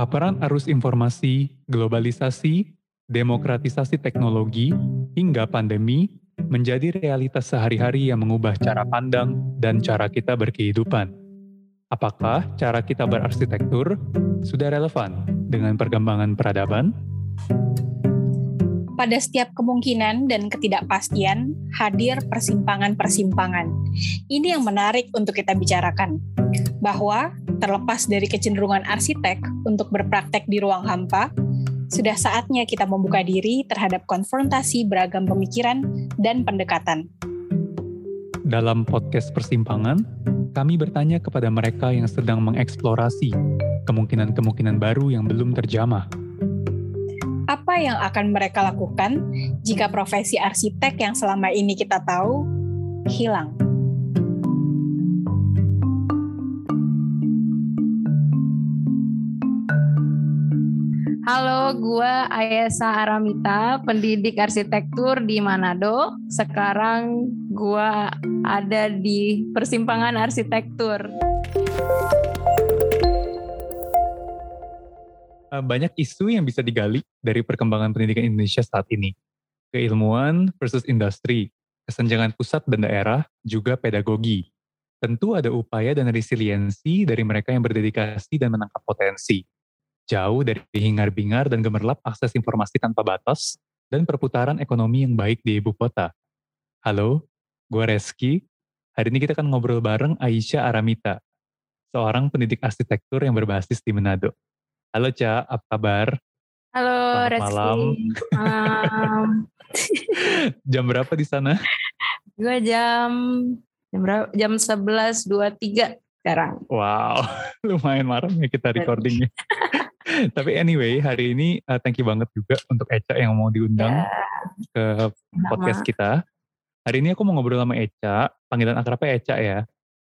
Paparan arus informasi, globalisasi, demokratisasi teknologi, hingga pandemi menjadi realitas sehari-hari yang mengubah cara pandang dan cara kita berkehidupan. Apakah cara kita berarsitektur sudah relevan dengan perkembangan peradaban? Pada setiap kemungkinan dan ketidakpastian, hadir persimpangan-persimpangan. Ini yang menarik untuk kita bicarakan. Bahwa, terlepas dari kecenderungan arsitek untuk berpraktek di ruang hampa, sudah saatnya kita membuka diri terhadap konfrontasi beragam pemikiran dan pendekatan. Dalam podcast Persimpangan, kami bertanya kepada mereka yang sedang mengeksplorasi kemungkinan-kemungkinan baru yang belum terjamah. Apa yang akan mereka lakukan jika profesi arsitek yang selama ini kita tahu hilang? Halo, gue Ayesa Aramita, pendidik arsitektur di Manado. Sekarang gue ada di persimpangan arsitektur. Banyak isu yang bisa digali dari perkembangan pendidikan Indonesia saat ini. Keilmuan versus industri, kesenjangan pusat dan daerah, juga pedagogi. Tentu ada upaya dan resiliensi dari mereka yang berdedikasi dan menangkap potensi jauh dari hingar-bingar dan gemerlap akses informasi tanpa batas dan perputaran ekonomi yang baik di ibu kota. Halo, gue Reski. Hari ini kita akan ngobrol bareng Aisyah Aramita, seorang pendidik arsitektur yang berbasis di Manado. Halo Ca, apa kabar? Halo Selamat Reski. malam. Um, Jam berapa di sana? gue jam jam berapa? Jam 11.23 sekarang. Wow, lumayan malam ya kita recordingnya. Tapi anyway, hari ini uh, thank you banget juga untuk Eca yang mau diundang Ya, ke podcast kita. Hari ini aku mau ngobrol sama Eca, panggilan akrabnya Eca ya.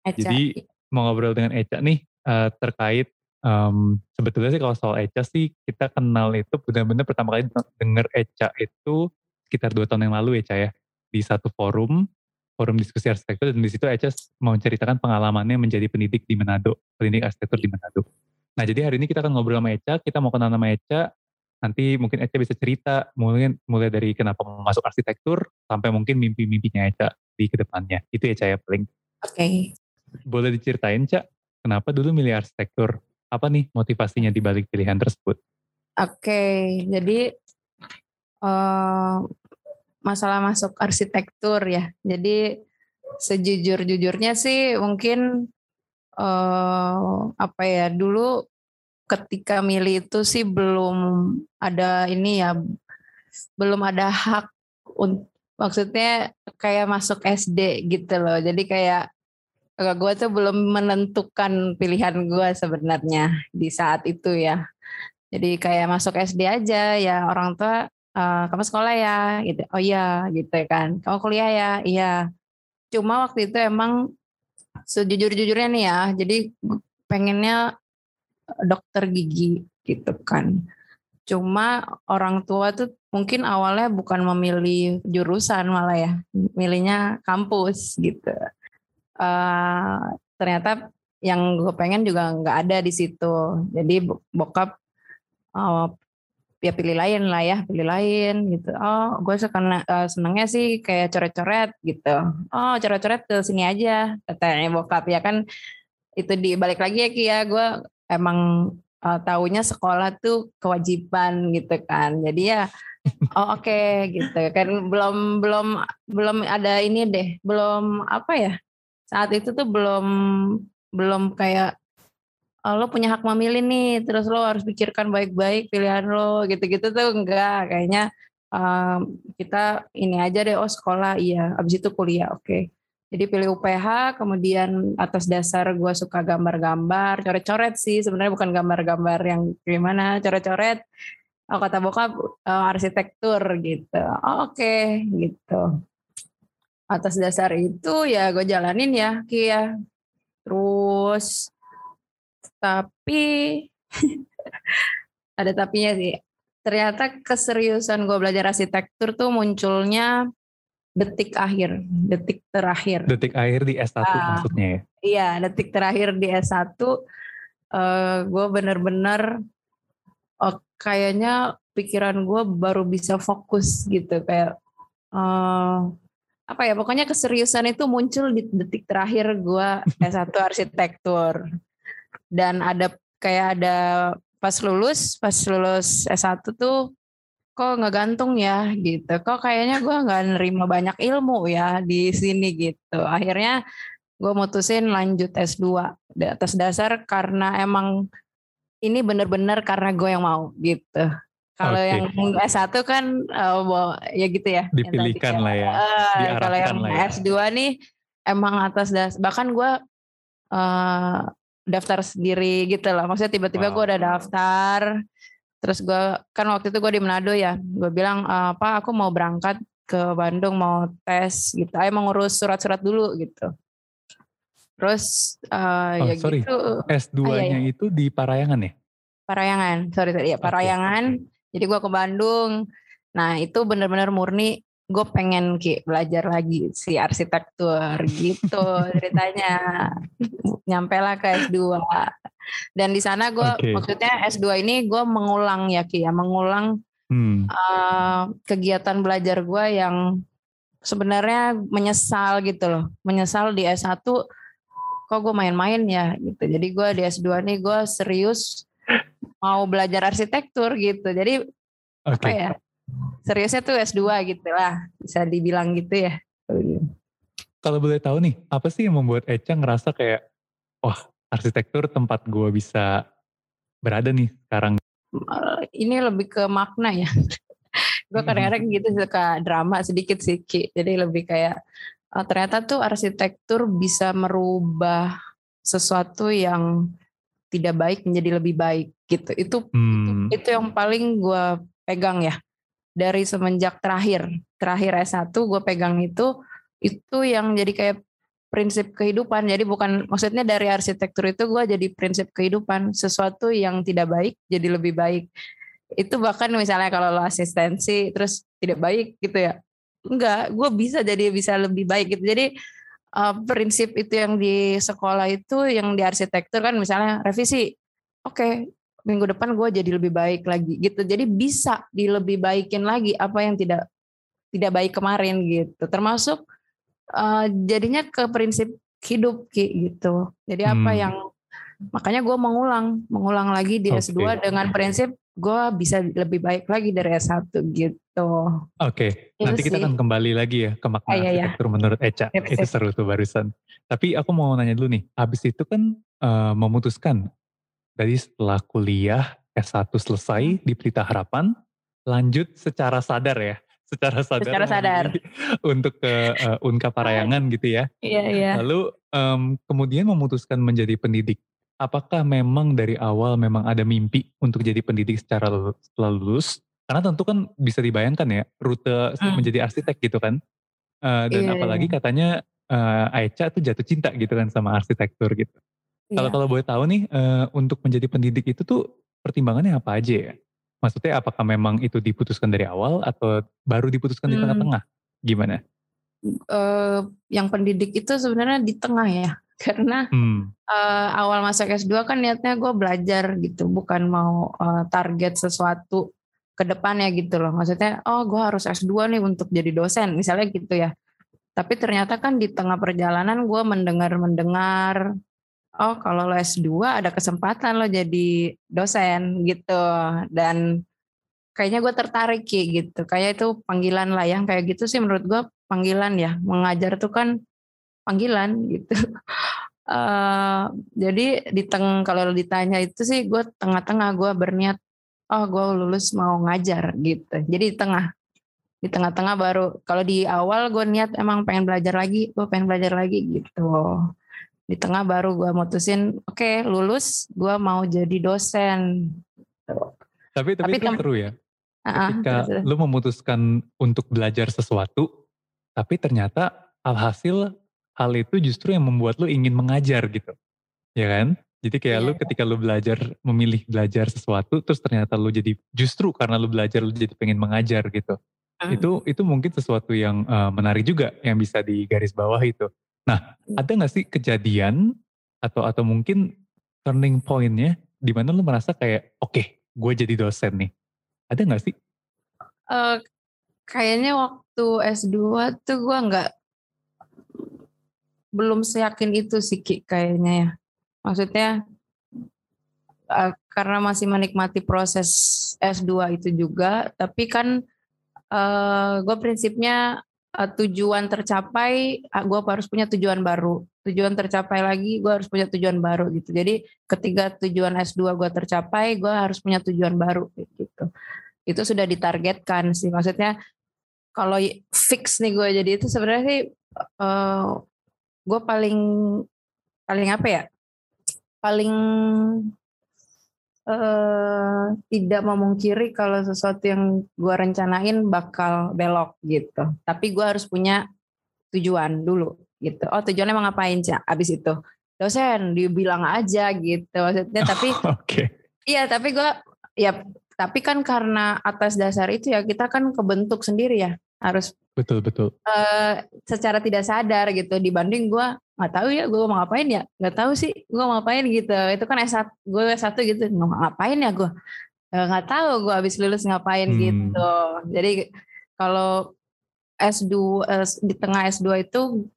Eca. Jadi mau ngobrol dengan Eca nih uh, terkait um, sebetulnya sih kalau soal Eca sih kita kenal itu benar-benar pertama kali denger Eca itu sekitar dua tahun yang lalu Eca ya di satu forum forum diskusi arsitektur dan di situ Eca mau menceritakan pengalamannya menjadi pendidik di Manado, pendidik arsitektur di Manado. Nah jadi hari ini kita akan ngobrol sama Eca, kita mau kenal sama Eca, nanti mungkin Eca bisa cerita mulai mulai dari kenapa mau masuk arsitektur sampai mungkin mimpi-mimpinya Eca di ke depannya. Itu Eca ya paling. Oke. Boleh diceritain Cak, kenapa dulu milih arsitektur? Apa nih motivasinya di balik pilihan tersebut? Oke, jadi eh, masalah masuk arsitektur ya. Jadi sejujur-jujurnya sih mungkin eh, apa ya dulu ketika milih itu sih belum ada ini ya belum ada hak un- maksudnya kayak masuk SD gitu loh. Jadi kayak gue tuh belum menentukan pilihan gue sebenarnya di saat itu ya. Jadi kayak masuk SD aja ya orang tua "Eh, kamu sekolah ya gitu. Oh iya gitu kan. Kamu kuliah ya? Iya. Cuma waktu itu emang sejujur-jujurnya nih ya. Jadi pengennya dokter gigi gitu kan. Cuma orang tua tuh mungkin awalnya bukan memilih jurusan malah ya, milihnya kampus gitu. Eh, ternyata yang gue pengen juga nggak ada di situ. Jadi bo- bokap oh, ya pilih lain lah ya, pilih lain gitu. Oh, gue suka eh, senengnya sih kayak coret-coret gitu. Oh, coret-coret ke sini aja, katanya bokap ya kan. Itu dibalik lagi ya Ki ya, gue emang eh, taunya sekolah tuh kewajiban gitu kan. Jadi ya oh oke gitu kan belum belum belum ada ini deh, belum apa ya? Saat itu tuh belum belum kayak "Oh, lo punya hak memilih nih, terus lo harus pikirkan baik-baik pilihan lo gitu-gitu tuh enggak. Kayaknya em, kita ini aja deh oh sekolah. Iya abis itu kuliah oke. Jadi pilih UPH kemudian atas dasar gue suka gambar-gambar coret-coret sih sebenarnya bukan gambar-gambar yang gimana coret-coret oh kata bokap eh, arsitektur gitu. Oh, oke gitu atas dasar itu ya gue jalanin ya Ki ya terus tapi ada tapinya sih. Ternyata keseriusan gue belajar arsitektur tuh munculnya detik akhir, detik terakhir. Detik akhir di S1 Ah. maksudnya ya? Iya, detik terakhir di S1 eh, gue bener-bener oh, kayaknya pikiran gue baru bisa fokus gitu kayak uh, apa ya pokoknya keseriusan itu muncul di detik terakhir gue S1 arsitektur. Dan ada kayak ada pas lulus pas lulus S1 tuh kok nggak gantung ya gitu. Kok kayaknya gue nggak nerima banyak ilmu ya di sini gitu. Akhirnya gue mutusin lanjut S2 di atas dasar karena emang ini bener-bener karena gue yang mau gitu kalau okay. yang S1 kan uh, ya gitu ya. Dipilihkan lah ya. Uh, kalau yang ya. S2 nih emang atas das bahkan gue uh, daftar sendiri gitu lah. Maksudnya tiba-tiba wow. gue udah daftar. Terus gue kan waktu itu gue di Manado ya. Gue bilang uh, apa aku mau berangkat ke Bandung mau tes gitu. Ayo mau ngurus surat-surat dulu gitu. Terus uh, oh, ya sorry. gitu. S2-nya ah, iya, iya. itu di Parayangan ya? Parayangan, sorry sorry ya Parayangan. Okay. Jadi gue ke Bandung. Nah itu bener-bener murni gue pengen ki belajar lagi si arsitektur gitu ceritanya. Nyampe lah ke S2. Dan di sana gue okay. maksudnya S2 ini gue mengulang ya ki ya, mengulang hmm. uh, kegiatan belajar gue yang sebenarnya menyesal gitu loh. Menyesal di S1 kok gue main-main ya gitu. Jadi gue di S2 nih gue serius mau belajar arsitektur gitu. Jadi okay. apa ya? Seriusnya tuh S2 gitu lah, bisa dibilang gitu ya. Kalau boleh tahu nih, apa sih yang membuat Eca ngerasa kayak, wah arsitektur tempat gue bisa berada nih sekarang? Ini lebih ke makna ya. gue kadang-kadang gitu suka drama sedikit sih Ki. Jadi lebih kayak, oh, ternyata tuh arsitektur bisa merubah sesuatu yang tidak baik menjadi lebih baik gitu. Itu hmm. itu, itu yang paling gue pegang ya dari semenjak terakhir terakhir S1 gue pegang itu itu yang jadi kayak prinsip kehidupan. Jadi bukan maksudnya dari arsitektur itu gue jadi prinsip kehidupan sesuatu yang tidak baik jadi lebih baik. Itu bahkan misalnya kalau lo asistensi terus tidak baik gitu ya. Enggak, gue bisa jadi bisa lebih baik gitu. Jadi uh, prinsip itu yang di sekolah itu yang di arsitektur kan misalnya revisi oke okay, minggu depan gue jadi lebih baik lagi gitu. Jadi bisa dilebih baikin lagi apa yang tidak tidak baik kemarin gitu. Termasuk uh, jadinya ke prinsip hidup gitu. Jadi apa hmm. yang makanya gue mengulang mengulang lagi di okay. S2 dengan prinsip gue bisa lebih baik lagi dari S1 gitu. Oke, okay. nanti kita akan kembali lagi ya ke makna ah, iya, arsitektur iya. menurut Eca. Yep, itu seru tuh barusan. Tapi aku mau nanya dulu nih, habis itu kan uh, memutuskan dari setelah kuliah S1 selesai hmm. di Pelita Harapan, lanjut secara sadar ya, secara sadar, secara sadar. untuk ke uh, Unka Parayangan gitu ya. Iya, iya. Lalu um, kemudian memutuskan menjadi pendidik apakah memang dari awal memang ada mimpi untuk jadi pendidik secara setelah lulus? Karena tentu kan bisa dibayangkan ya rute hmm. menjadi arsitek gitu kan. Uh, dan yeah, apalagi yeah. katanya uh, Aicha tuh jatuh cinta gitu kan sama arsitektur gitu. Kalau yeah. kalau boleh tahu nih uh, untuk menjadi pendidik itu tuh pertimbangannya apa aja ya? Maksudnya apakah memang itu diputuskan dari awal atau baru diputuskan hmm. di tengah-tengah? Gimana? Uh, yang pendidik itu sebenarnya di tengah ya karena hmm. uh, awal masuk S2 kan niatnya gue belajar gitu bukan mau uh, target sesuatu ke depannya gitu loh. Maksudnya oh gue harus S2 nih untuk jadi dosen misalnya gitu ya. Tapi ternyata kan di tengah perjalanan gue mendengar-mendengar oh kalau lo S2 ada kesempatan lo jadi dosen gitu. Dan kayaknya gue tertarik gitu. Kayak itu panggilan lah yang kayak gitu sih menurut gue panggilan ya. Mengajar tuh kan panggilan gitu. Uh, jadi di teng kalau ditanya itu sih gue tengah-tengah gue berniat oh gue lulus mau ngajar gitu. Jadi di tengah di tengah-tengah baru kalau di awal gue niat emang pengen belajar lagi gue pengen belajar lagi gitu di tengah baru gue mutusin oke okay, lulus gue mau jadi dosen tapi tapi, tapi itu seru ya ketika uh, lu memutuskan untuk belajar sesuatu tapi ternyata alhasil hal itu justru yang membuat lu ingin mengajar gitu. Ya kan? Jadi kayak yeah. lu iya. ketika lu belajar, memilih belajar sesuatu, terus ternyata lu jadi justru karena lu belajar lu jadi pengen mengajar gitu. Uh. Itu itu mungkin sesuatu yang uh, menarik juga yang bisa di garis bawah itu. Nah, uh. ada gak sih kejadian atau atau mungkin turning pointnya di mana lu merasa kayak oke, okay, gue jadi dosen nih. Ada nggak sih? Uh, kayaknya waktu S2 tuh gue nggak belum seyakin itu sih Ki, kayaknya ya. Maksudnya uh, karena masih menikmati proses S2 itu juga, tapi kan uh, gue prinsipnya uh, tujuan tercapai, uh, gue harus punya tujuan baru. Tujuan tercapai lagi, gue harus punya tujuan baru gitu. Jadi ketika tujuan S2 gue tercapai, gue harus punya tujuan baru gitu. Itu sudah ditargetkan sih. Maksudnya kalau fix nih gue jadi itu sebenarnya sih uh, gue paling paling apa ya? Paling uh, tidak memungkiri kalau sesuatu yang gue rencanain bakal belok gitu. Tapi gue harus punya tujuan dulu gitu. Oh tujuannya mau ngapain sih? Abis itu dosen dibilang aja gitu maksudnya. Tapi okay. iya tapi gue ya tapi kan karena atas dasar itu ya kita kan kebentuk sendiri ya. Harus betul betul. Uh, secara tidak sadar gitu dibanding gue nggak tahu ya gue mau ngapain ya? Nggak tahu sih gue mau ngapain gitu. Itu kan S1 gue S1 gitu mau ngapain ya gue eh, nggak tahu gue habis lulus ngapain hmm. gitu. Jadi kalau S2 di tengah S2 itu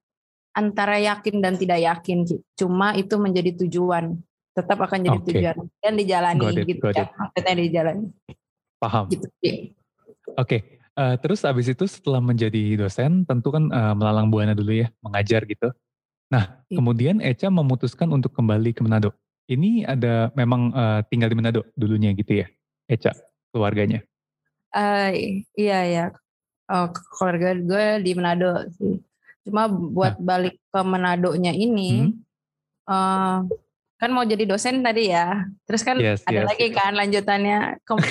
antara yakin dan tidak yakin cuma itu menjadi tujuan. Tetap akan jadi okay. tujuan dan dijalani it, gitu ya maksudnya dijalani. Paham. Gitu. oke. okay. Uh, terus abis itu setelah menjadi dosen tentu kan uh, melalang buana dulu ya mengajar gitu. Nah iya. kemudian Eca memutuskan untuk kembali ke Manado. Ini ada memang uh, tinggal di Manado dulunya gitu ya Eca keluarganya? Uh, iya ya oh, keluarga gue di Manado sih. Cuma buat nah. balik ke Manado-nya ini hmm? uh, kan mau jadi dosen tadi ya. Terus kan yes, ada yes, lagi yes. kan lanjutannya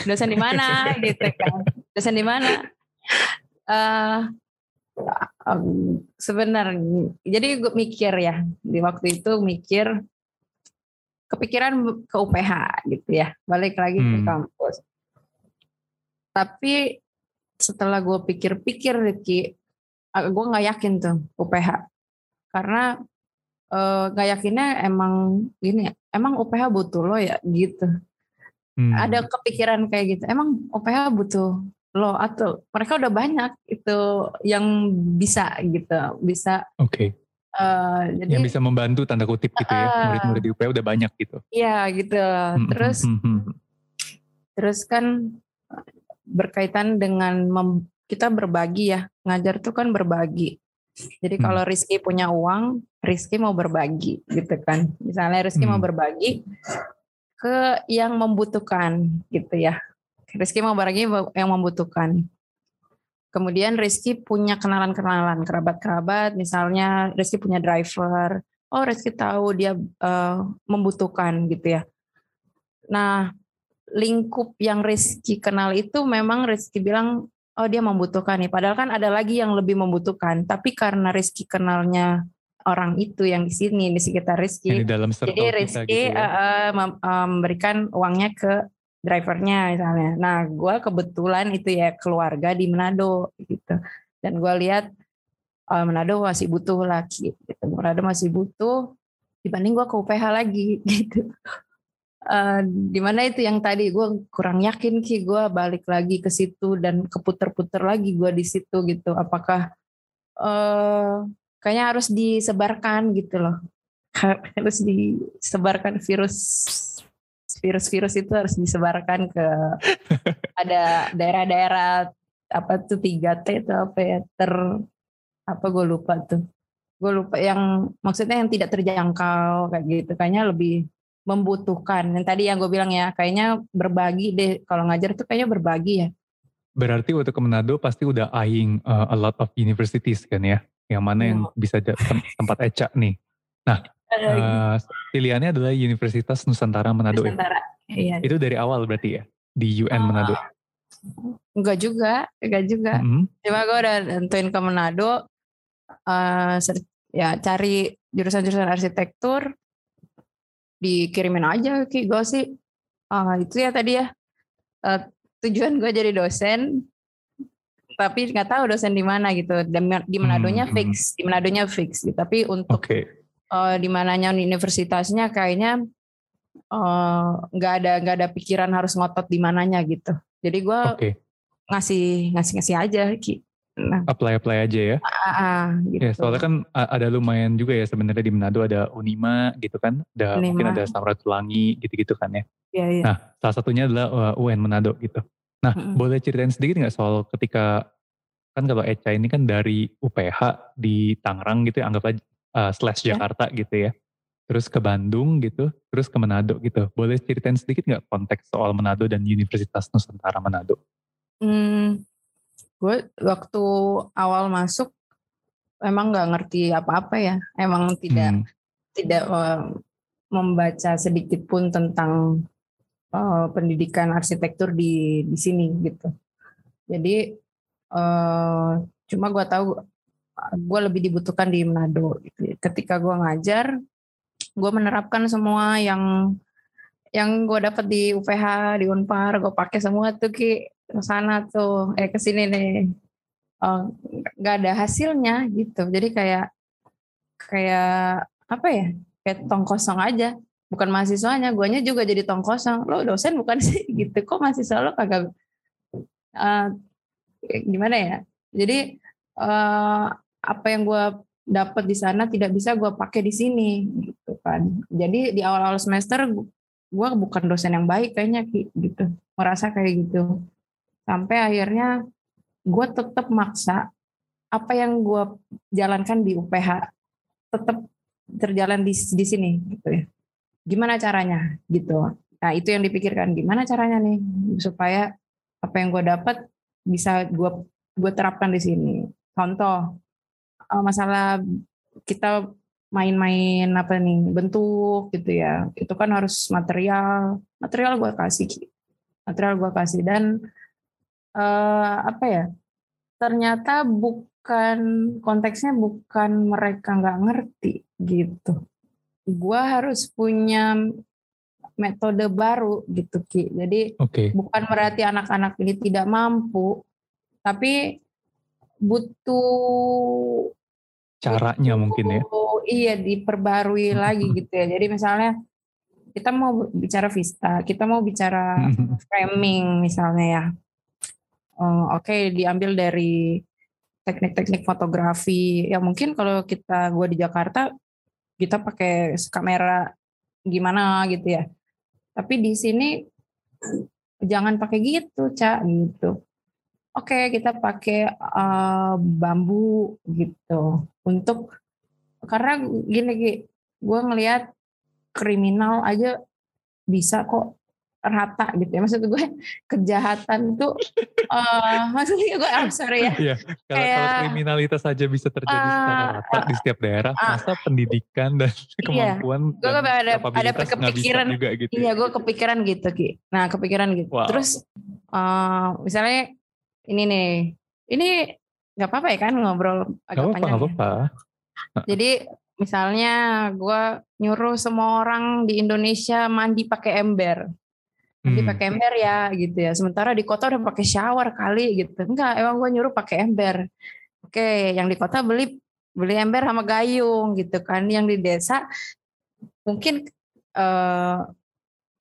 dosen di mana gitu kan dosen di mana uh, um, sebenarnya jadi gue mikir ya di waktu itu mikir kepikiran ke UPH gitu ya balik lagi hmm. ke kampus tapi setelah gue pikir-pikir Ricky gue nggak yakin tuh UPH karena uh, nggak yakinnya emang gini emang UPH butuh lo ya gitu hmm. ada kepikiran kayak gitu emang UPH butuh lo atau mereka udah banyak itu yang bisa gitu bisa oke okay. uh, eh, jadi yang bisa membantu tanda kutip gitu uh, ya murid-murid di UPH udah banyak gitu iya gitu hmm, terus hmm, hmm, hmm. terus kan berkaitan dengan mem, kita berbagi ya ngajar tuh kan berbagi jadi hmm. kalau Rizky punya uang Rizky mau berbagi gitu kan misalnya Rizky hmm. mau berbagi ke yang membutuhkan gitu ya Rizky mau berbagi yang membutuhkan. Kemudian Rizky punya kenalan-kenalan, kerabat-kerabat, misalnya Rizky punya driver, oh Rizky tahu dia uh, membutuhkan gitu ya. Nah, lingkup yang Rizky kenal itu memang Rizky bilang, oh dia membutuhkan nih. Padahal kan ada lagi yang lebih membutuhkan, tapi karena Rizky kenalnya orang itu yang di sini di sekitar Rizky, jadi Rizky gitu ya. uh, memberikan uangnya ke drivernya misalnya. Nah, gue kebetulan itu ya keluarga di Manado gitu. Dan gue lihat uh, Manado masih butuh lagi. Gitu. Manado masih butuh dibanding gue ke UPH lagi gitu. Uh, di mana itu yang tadi gue kurang yakin ki gue balik lagi ke situ dan keputer-puter lagi gue di situ gitu apakah uh, kayaknya harus disebarkan gitu loh harus disebarkan virus virus-virus itu harus disebarkan ke ada daerah-daerah apa tuh 3T itu apa ya ter apa gue lupa tuh. Gue lupa yang maksudnya yang tidak terjangkau kayak gitu. Kayaknya lebih membutuhkan. Yang tadi yang gue bilang ya kayaknya berbagi deh. Kalau ngajar tuh kayaknya berbagi ya. Berarti waktu ke Manado pasti udah eyeing uh, a lot of universities kan ya? Yang mana yang oh. bisa tempat ecak nih. Nah Uh, pilihannya adalah Universitas Nusantara Manado. Ya? Nusantara. Iya. Itu dari awal berarti ya di UN uh, Manado. Enggak juga, enggak juga. Mm -hmm. Cuma gue udah tentuin ke Manado, uh, ya cari jurusan-jurusan arsitektur, dikirimin aja ki gue sih. Uh, itu ya tadi ya. Uh, tujuan gue jadi dosen, tapi nggak tahu dosen di mana gitu. Dan di Manadonya hmm, fix, di Manadonya fix. Gitu. Tapi untuk okay uh, di mananya universitasnya kayaknya eh, nggak ada nggak ada pikiran harus ngotot di mananya gitu. Jadi gue Oke, ngasih ngasih ngasih aja Ki. Nah, apply-apply aja ya. ah, ah, gitu. Ya, soalnya kan a- ada lumayan juga ya sebenarnya di Manado ada Unima gitu kan, ada mungkin Unima. ada Samratulangi gitu-gitu kan ya. Iya, iya. Nah, salah satunya adalah uh, UN Manado gitu. Nah, Mm-mm. boleh ceritain sedikit nggak soal ketika kan kalau Eca ini kan dari UPH di Tangerang gitu ya, anggap aja uh, slash Ya. Jakarta gitu ya. Terus ke Bandung gitu, terus ke Manado gitu. Boleh ceritain sedikit nggak konteks soal Manado dan Universitas Nusantara Manado? Hmm, gue waktu awal masuk emang nggak ngerti apa-apa ya. Emang tidak Hmm, tidak eh, membaca sedikit pun tentang eh, pendidikan arsitektur di di sini gitu. Jadi eh, cuma gue tahu gue lebih dibutuhkan di Manado. Ketika gue ngajar, gue menerapkan semua yang yang gue dapat di UPH, di Unpar, gue pakai semua tuh ke sana tuh, eh ke sini nih. Eh, nggak ada hasilnya gitu. Jadi kayak kayak apa ya? Kayak tong kosong aja. Bukan mahasiswanya, guanya juga jadi tong kosong. Lo dosen bukan sih gitu. Kok mahasiswa lo kagak eh, gimana ya? Jadi eh, apa yang gue dapat di sana tidak bisa gue pakai di sini gitu kan. Jadi di awal-awal semester gue bukan dosen yang baik kayaknya gitu. Merasa kayak gitu. Sampai akhirnya gue tetap maksa apa yang gue jalankan di UPH tetap terjalan di di sini gitu ya. Gimana caranya gitu. Nah itu yang dipikirkan gimana caranya nih supaya apa yang gue dapat bisa gue gue terapkan di sini. Contoh eh, masalah kita main-main apa nih bentuk gitu ya. Itu kan harus material. Material gue kasih material gue kasih dan eh, apa ya? Ternyata bukan konteksnya bukan mereka nggak ngerti gitu. Gua harus punya metode baru gitu Ki. Jadi Oke, bukan berarti anak-anak ini tidak mampu, tapi butuh caranya mungkin ya. Iya, diperbarui lagi gitu ya. Jadi misalnya kita mau bicara vista, kita mau bicara framing misalnya ya. Eh, Oke, diambil dari teknik-teknik fotografi. Ya mungkin kalau kita gua di Jakarta kita pakai kamera gimana gitu ya. Tapi di sini jangan pakai gitu, Cak, gitu. Oke, kita pakai eh, bambu gitu untuk karena gini Ki, gue ngelihat kriminal aja bisa kok rata gitu ya. Maksud gue kejahatan tuh eh maksudnya gue I'm sorry ya. Iya, kalau, kalau Kayak- kriminalitas saja bisa terjadi secara Ah, rata di setiap daerah, ah. masa pendidikan dan kemampuan Gue dan ada ada kepikiran juga gitu. Iya, gue kepikiran gitu, Ki. Nah, kepikiran gitu. Wow. Terus eh misalnya ini nih, ini nggak apa-apa ya kan ngobrol Gak agak apa-apa, panjang. gak ya? apa-apa. Jadi misalnya gue nyuruh semua orang di Indonesia mandi pakai ember, mandi Hmm, pakai ember ya gitu ya. Sementara di kota udah pakai shower kali gitu. Enggak, emang gue nyuruh pakai ember. Oke, yang di kota beli beli ember sama gayung gitu kan. Yang di desa mungkin eh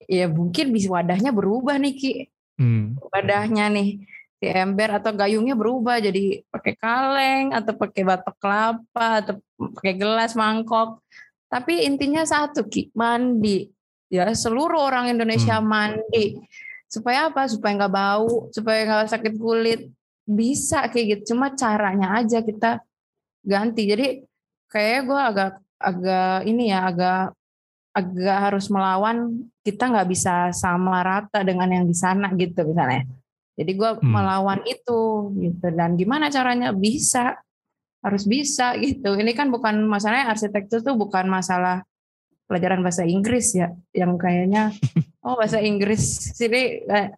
ya mungkin bisa wadahnya berubah nih Ki. hmm, Wadahnya nih si ember atau gayungnya berubah jadi pakai kaleng atau pakai batok kelapa atau pakai gelas mangkok. Tapi intinya satu Ki, mandi. Ya seluruh orang Indonesia Hmm. mandi. Supaya apa? Supaya nggak bau, supaya nggak sakit kulit. Bisa kayak gitu. Cuma caranya aja kita ganti. Jadi kayak gue agak agak ini ya agak agak harus melawan kita nggak bisa sama rata dengan yang di sana gitu misalnya. Jadi gue Hmm. melawan itu gitu. Dan gimana caranya? Bisa. Harus bisa gitu. Ini kan bukan masalahnya arsitektur tuh bukan masalah pelajaran bahasa Inggris ya yang kayaknya oh bahasa Inggris sini eh,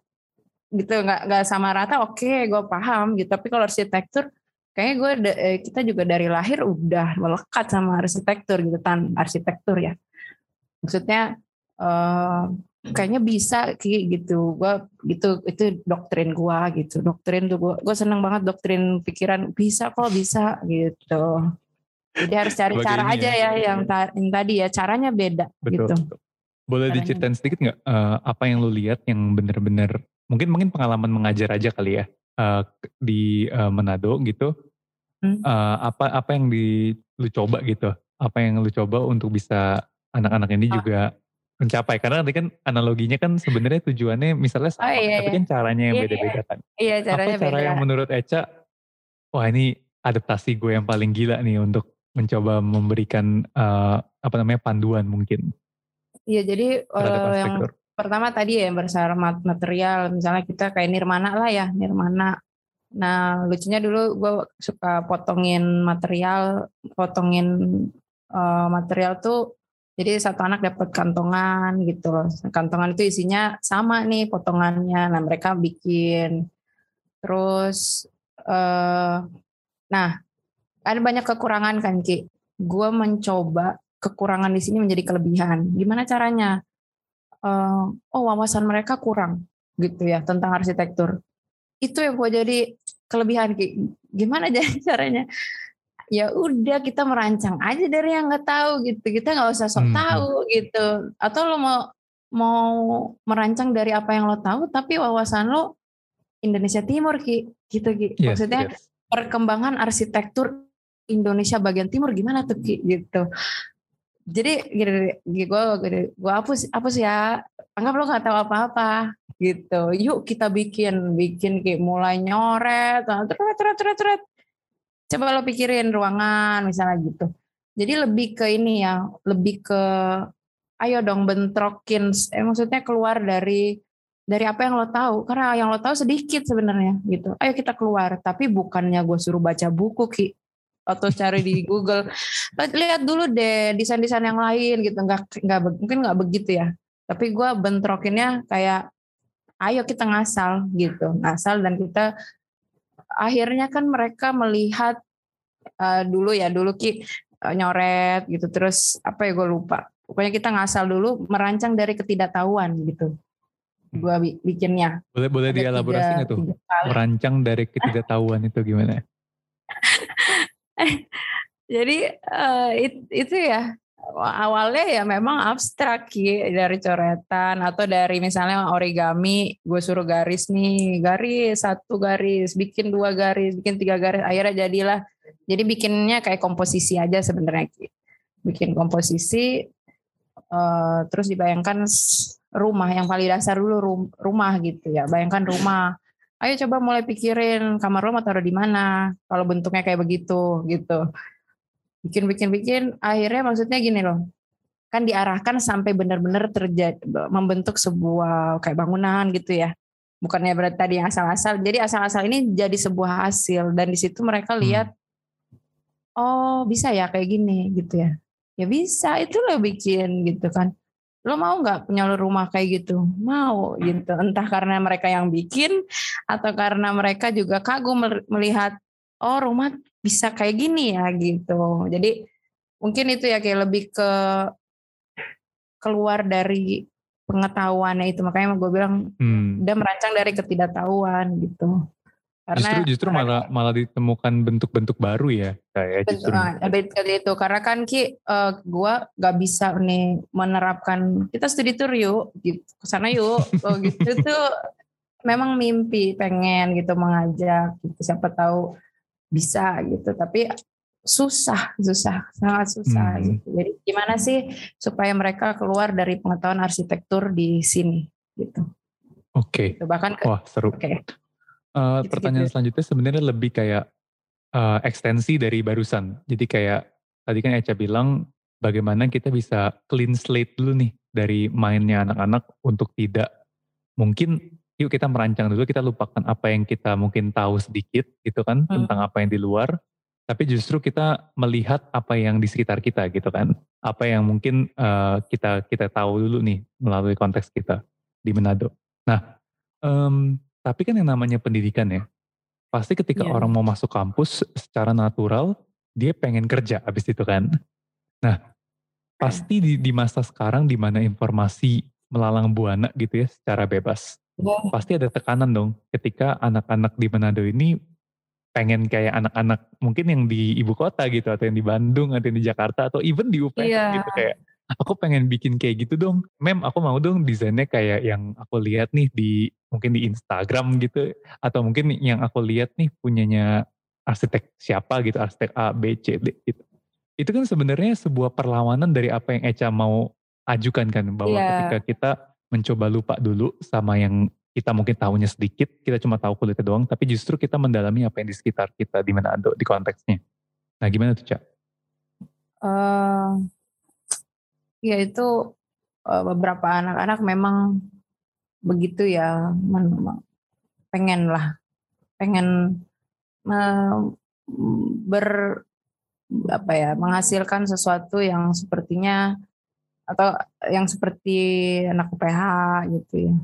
gitu. Nggak nggak sama rata oke gue paham gitu. Tapi kalau arsitektur kayaknya gue eh, kita juga dari lahir udah melekat sama arsitektur gitu. Tan arsitektur ya. Maksudnya eh, kayaknya bisa Ki, gitu gue gitu itu doktrin gue gitu doktrin tuh gue gue seneng banget doktrin pikiran bisa kok bisa gitu jadi harus cari Sebagai cara aja ya. ya yang, ta- yang tadi ya caranya beda betul. gitu Boleh Caranya. diceritain sedikit nggak eh, apa yang lu lihat yang bener-bener mungkin mungkin pengalaman mengajar aja kali ya ke- di eh, Manado gitu. Hmm. Eh, apa apa yang di lu coba gitu? Apa yang lu coba untuk bisa anak-anak ini Ah. juga mencapai? Karena nanti kan analoginya kan sebenarnya tujuannya misalnya Oh sama, iya, tapi iya. kan caranya yang Iya, iya. beda-beda kan. Iya Apa caranya cara beda. yang menurut Eca, wah ini adaptasi gue yang paling gila nih untuk mencoba memberikan eh, apa namanya panduan mungkin Iya jadi eh, yang pertama tadi ya bersama mat- material misalnya kita kayak nirmana lah ya nirmana nah lucunya dulu gue suka potongin material potongin eh, material tuh jadi satu anak dapat kantongan gitu loh. Kantongan itu isinya sama nih potongannya. Nah mereka bikin. Terus eh nah ada banyak kekurangan kan Ki? Gue mencoba kekurangan di sini menjadi kelebihan. Gimana caranya? Eh, oh wawasan mereka kurang gitu ya tentang arsitektur. Itu yang gue jadi kelebihan Ki. gimana jadi caranya ya udah kita merancang aja dari yang nggak tahu gitu kita nggak usah sok Hmm. tahu gitu atau lo mau mau merancang dari apa yang lo tahu tapi wawasan lo Indonesia Timur Ki gitu Ki Yes, maksudnya yes. perkembangan arsitektur Indonesia bagian timur gimana tuh Ki gitu. Jadi gini, gue gue hapus hapus ya. Anggap lo nggak tahu apa-apa gitu. Yuk kita bikin bikin Ki mulai nyoret, tret tret tret tret. Coba lo pikirin ruangan misalnya gitu. Jadi lebih ke ini ya, lebih ke ayo dong bentrokin eh, maksudnya keluar dari dari apa yang lo tahu. Karena yang lo tahu sedikit sebenarnya gitu. Ayo kita keluar tapi bukannya gue suruh baca buku ki atau cari di Google. Lihat dulu deh desain-desain yang lain gitu. Nggak nggak mungkin nggak begitu ya. Tapi gue bentrokinnya kayak ayo kita ngasal gitu. Ngasal dan kita akhirnya kan mereka melihat eh, dulu ya dulu ki eh, nyoret gitu terus apa ya gue lupa. Pokoknya kita ngasal dulu merancang dari ketidaktahuan gitu. Gue bikinnya. Boleh boleh Ada dielaborasi nggak tuh? Merancang dari ketidaktahuan itu gimana? Jadi eh, it- itu ya awalnya ya memang abstrak Ki, dari coretan atau dari misalnya origami gue suruh garis nih garis satu garis bikin dua garis bikin tiga garis akhirnya jadilah. Jadi bikinnya kayak komposisi aja sebenarnya Ki. bikin komposisi eh, terus dibayangkan rumah yang paling dasar dulu rum- rumah gitu ya bayangkan rumah. Ayo coba mulai pikirin kamar mau taruh di mana? Kalau bentuknya kayak begitu gitu bikin bikin bikin akhirnya maksudnya gini loh. Kan diarahkan sampai benar-benar terjadi membentuk sebuah kayak bangunan gitu ya. Bukannya berarti tadi yang asal-asal. Jadi asal-asal ini jadi sebuah hasil. Dan di situ mereka lihat oh bisa ya kayak gini gitu ya. Ya bisa itu lo bikin gitu kan. Lo mau nggak punya lo rumah kayak gitu? Mau gitu. Entah karena mereka yang bikin atau karena mereka juga kagum mel- melihat oh rumah bisa kayak gini ya gitu. Jadi mungkin itu ya kayak lebih ke keluar dari pengetahuannya itu. Makanya gue bilang Hmm. udah merancang dari ketidaktahuan gitu. Justru justru malah malah ditemukan bentuk-bentuk baru ya kayak justru. Betul, nah, betul itu. Karena kan ki eh, gua gak bisa nih menerapkan kita studi tour yuk gitu. Ke sana yuk. Oh, gitu. Tuh memang mimpi pengen gitu mengajak gitu. Siapa tahu bisa gitu tapi susah susah sangat susah Hmm. gitu jadi gimana sih supaya mereka keluar dari pengetahuan arsitektur di sini gitu Oke. Gitu. bahkan ke, Wah seru. oke Eh, Gitu-gitu. pertanyaan selanjutnya sebenarnya lebih kayak eh, ekstensi dari barusan. Jadi kayak tadi kan Eca bilang bagaimana kita bisa clean slate dulu nih dari mainnya anak-anak untuk tidak mungkin yuk kita merancang dulu kita lupakan apa yang kita mungkin tahu sedikit gitu kan Hmm. tentang apa yang di luar tapi justru kita melihat apa yang di sekitar kita gitu kan apa yang mungkin eh, kita kita tahu dulu nih melalui konteks kita di Manado. Nah, em, tapi kan yang namanya pendidikan ya, pasti ketika Iya. orang mau masuk kampus secara natural, dia pengen kerja abis itu kan. Nah, pasti di, di masa sekarang di mana informasi melalang buana gitu ya secara bebas, pasti ada tekanan dong ketika anak-anak di Manado ini pengen kayak anak-anak mungkin yang di ibu kota gitu atau yang di Bandung atau yang di Jakarta atau even di UPN Iya. gitu kayak aku pengen bikin kayak gitu dong. Mem, aku mau dong desainnya kayak yang aku lihat nih di mungkin di Instagram gitu atau mungkin yang aku lihat nih punyanya arsitek siapa gitu, arsitek A, B, C, D gitu. Itu kan sebenarnya sebuah perlawanan dari apa yang Eca mau ajukan kan bahwa yeah. ketika kita mencoba lupa dulu sama yang kita mungkin tahunya sedikit, kita cuma tahu kulitnya doang, tapi justru kita mendalami apa yang di sekitar kita di mana ada di konteksnya. Nah, gimana tuh, Cak? Uh, ya itu uh, beberapa anak-anak memang begitu ya, pengen lah, pengen uh, ber apa ya menghasilkan sesuatu yang sepertinya atau yang seperti anak UPH gitu ya.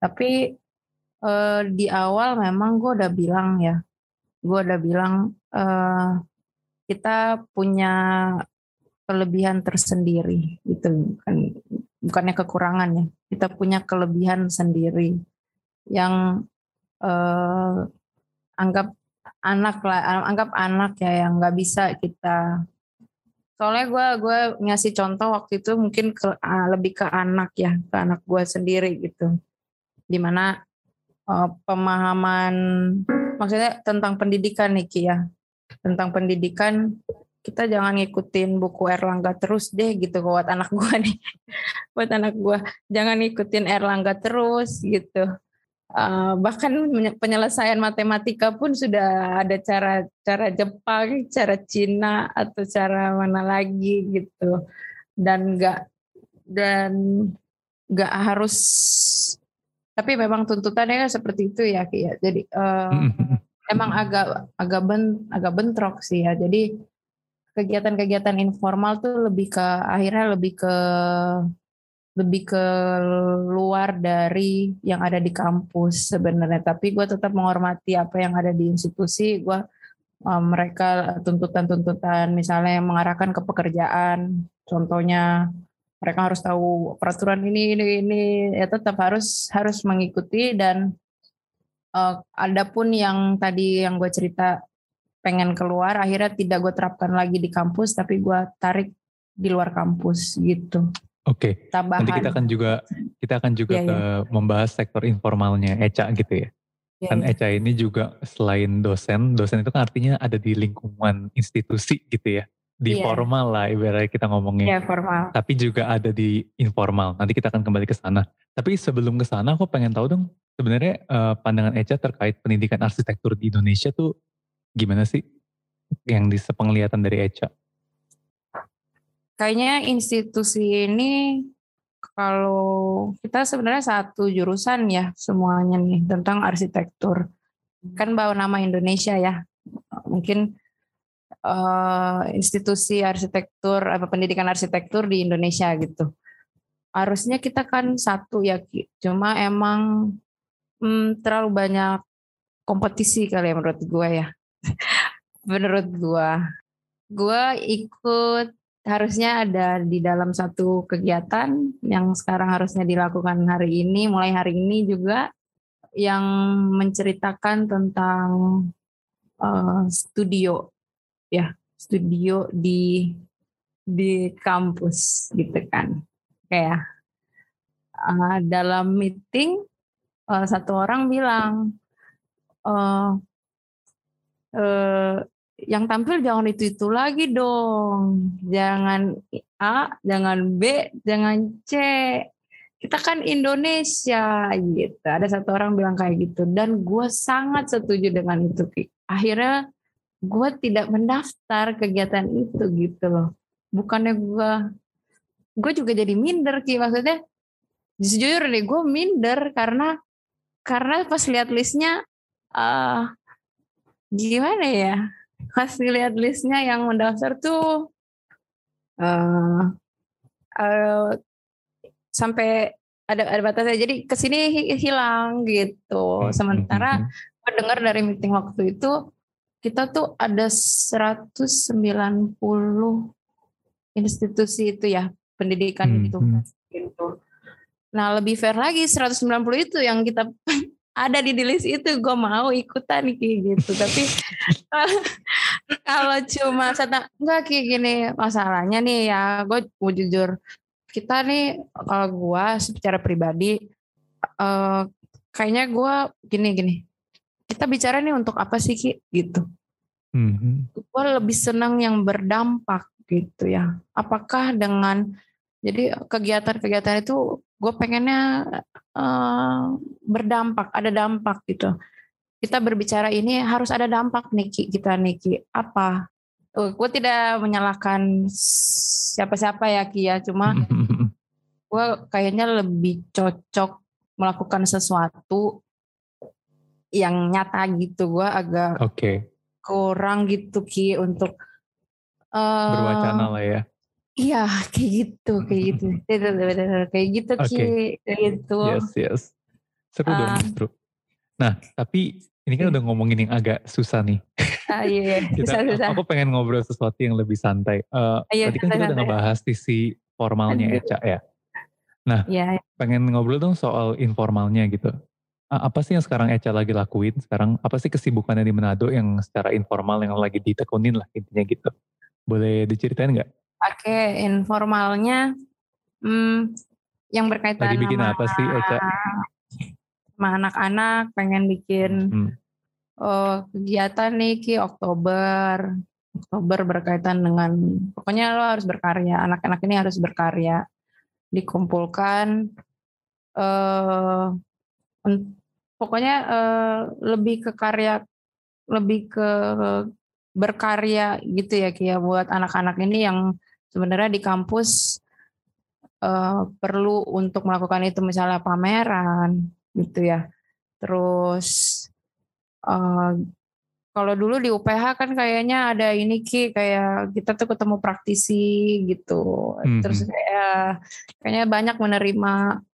Tapi uh, di awal memang gue udah bilang ya, gue udah bilang uh, kita punya kelebihan tersendiri gitu. Kan bukannya kekurangan ya. Kita punya kelebihan sendiri yang uh, anggap anak lah anggap anak ya yang nggak bisa kita soalnya gue gue ngasih contoh waktu itu mungkin ke uh, lebih ke anak ya ke anak gue sendiri gitu. Di mana uh, pemahaman maksudnya tentang pendidikan nih Ki ya. Tentang pendidikan kita jangan ngikutin buku Erlangga terus deh gitu buat anak gue nih. Buat anak gue jangan ngikutin Erlangga terus gitu Uh, bahkan penyelesaian matematika pun sudah ada cara cara Jepang, cara Cina atau cara mana lagi gitu dan nggak dan nggak harus tapi memang tuntutannya seperti itu ya Ki ya. Jadi uh, emang agak agak ben agak bentrok sih ya. Jadi kegiatan-kegiatan informal tuh lebih ke akhirnya lebih ke lebih ke luar dari yang ada di kampus sebenarnya. Tapi gue tetap menghormati apa yang ada di institusi. Gue um, mereka tuntutan-tuntutan misalnya yang mengarahkan ke pekerjaan. Contohnya mereka harus tahu peraturan ini ini ini. Ya tetap harus harus mengikuti dan uh, ada pun yang tadi yang gue cerita pengen keluar akhirnya tidak gue terapkan lagi di kampus tapi gue tarik di luar kampus gitu Oke. Okay. Nanti kita akan juga kita akan juga yeah, ke yeah. membahas sektor informalnya Eca gitu ya. Yeah, kan yeah. Eca ini juga selain dosen, dosen itu kan artinya ada di lingkungan institusi gitu ya. Di yeah. formal lah ibaratnya kita ngomongnya. Iya, yeah, formal. Tapi juga ada di informal. Nanti kita akan kembali ke sana. Tapi sebelum ke sana aku pengen tahu dong sebenarnya uh, pandangan Eca terkait pendidikan arsitektur di Indonesia tuh gimana sih? Yang di sepenglihatan dari Eca kayaknya institusi ini kalau kita sebenarnya satu jurusan ya semuanya nih tentang arsitektur. Kan bawa nama Indonesia ya. Mungkin uh, institusi arsitektur apa pendidikan arsitektur di Indonesia gitu. Harusnya kita kan satu ya cuma emang hmm, terlalu banyak kompetisi kali ya menurut gue ya. Menurut gue gue ikut harusnya ada di dalam satu kegiatan yang sekarang harusnya dilakukan hari ini, mulai hari ini juga yang menceritakan tentang uh, studio, ya studio di di kampus gitu kan, kayak uh, dalam meeting uh, satu orang bilang. Uh, uh, yang tampil jangan itu itu lagi dong. Jangan A jangan B jangan C. Kita kan Indonesia gitu. Ada satu orang bilang kayak gitu. Dan gue sangat setuju dengan itu akhirnya gue tidak mendaftar kegiatan itu gitu loh. Bukannya gue gue juga jadi minder Ki. Maksudnya jujur nih gue minder karena karena pas lihat listnya uh, gimana ya pas ngeliat listnya yang mendaftar tuh uh, uh, sampai ada ada batasnya jadi ke sini hilang gitu hmm, sementara hmm, hmm. gue dengar dari meeting waktu itu kita tuh ada 190 institusi itu ya pendidikan hmm. itu gitu. Nah lebih fair lagi 190 itu yang kita ada di list itu gue mau ikutan kayak gitu. Tapi kalau cuma satu enggak kayak gini masalahnya nih ya gue mau jujur kita nih kalau gue secara pribadi uh, kayaknya gue gini gini kita bicara nih untuk apa sih Ki? Gitu. Mm-hmm. gue lebih senang yang berdampak gitu ya. Apakah dengan jadi kegiatan-kegiatan itu gue pengennya uh, berdampak ada dampak gitu. Kita berbicara ini harus ada dampak Niki kita Niki apa? Uh, gue tidak menyalahkan siapa-siapa ya Ki ya. Cuma gue kayaknya lebih cocok melakukan sesuatu yang nyata gitu. Gue agak okay. kurang gitu Ki untuk uh, berwacana lah ya Iya, kayak gitu, kayak gitu. kayak gitu, Ki. Kayak gitu. Yes, yes. Seru uh, dong, ah. seru. Nah, tapi ini kan udah ngomongin yang agak susah nih. Ah, iya, iya. kita, susah, susah. Aku pengen ngobrol sesuatu yang lebih santai. Uh, iya, tadi kan kita udah ngebahas sisi formalnya ya, Cak ya. Nah, ya. pengen ngobrol dong soal informalnya gitu. Apa sih yang sekarang Eca lagi lakuin sekarang? Apa sih kesibukannya di Manado yang secara informal yang lagi ditekunin lah intinya gitu? Boleh diceritain nggak? Oke, informalnya hmm, yang berkaitan Lagi bikin sama, apa sih, Eca? Sama anak-anak pengen bikin hmm. oh, kegiatan nih Ki Oktober. Oktober berkaitan dengan pokoknya lo harus berkarya. Anak-anak ini harus berkarya. Dikumpulkan eh pokoknya eh, lebih ke karya lebih ke berkarya gitu ya Kia buat anak-anak ini yang sebenarnya di kampus uh, perlu untuk melakukan itu misalnya pameran gitu ya. Terus uh, kalau dulu di UPH kan kayaknya ada ini ki kayak kita tuh ketemu praktisi gitu. Mm-hmm. terus kayak kayaknya banyak menerima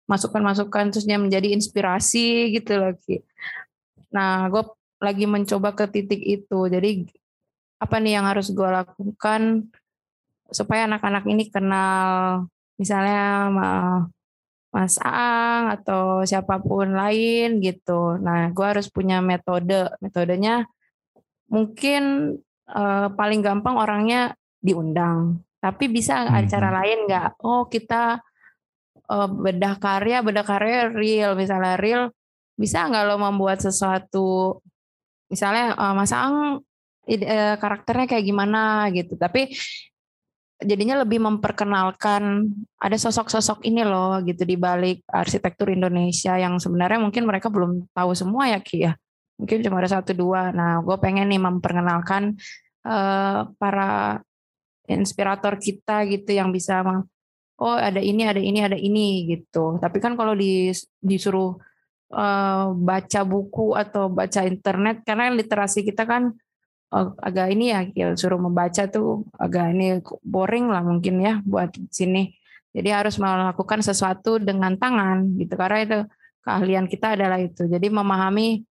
masukan-masukan terusnya menjadi inspirasi gitu lagi nah gue lagi mencoba ke titik itu. Jadi apa nih yang harus gue lakukan supaya anak-anak ini kenal misalnya Mas Aang atau siapa pun lain gitu. Nah, gue harus punya metode. Metodenya mungkin uh, paling gampang orangnya diundang. Tapi bisa hmm. acara lain nggak? Oh kita uh, bedah karya, bedah karya real. Misalnya real, bisa nggak lo membuat sesuatu? Misalnya uh, Mas Aang karakternya kayak gimana gitu. Tapi jadinya lebih memperkenalkan ada sosok-sosok ini loh gitu di balik arsitektur Indonesia yang sebenarnya mungkin mereka belum tahu semua ya Ki ya. Mungkin cuma ada satu dua. Nah gue pengen nih memperkenalkan uh, para inspirator kita gitu yang bisa oh ada ini ada ini ada ini gitu. Tapi kan kalau di, disuruh uh, baca buku atau baca internet karena literasi kita kan agak ini ya, ya suruh membaca tuh agak ini boring lah mungkin ya buat sini. Jadi harus melakukan sesuatu dengan tangan gitu karena itu keahlian kita adalah itu. Jadi memahami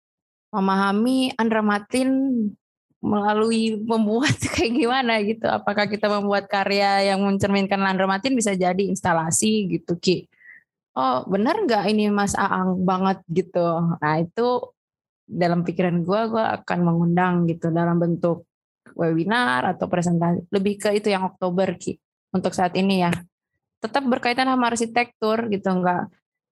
memahami Andra Martin melalui membuat kayak gimana gitu. Apakah kita membuat karya yang mencerminkan Andra Martin bisa jadi instalasi gitu Ki. Oh benar nggak ini Mas Aang banget gitu. Nah itu dalam pikiran gue gue akan mengundang gitu dalam bentuk webinar atau presentasi. Lebih ke itu yang Oktober ki. Untuk saat ini ya. Tetap berkaitan sama arsitektur gitu nggak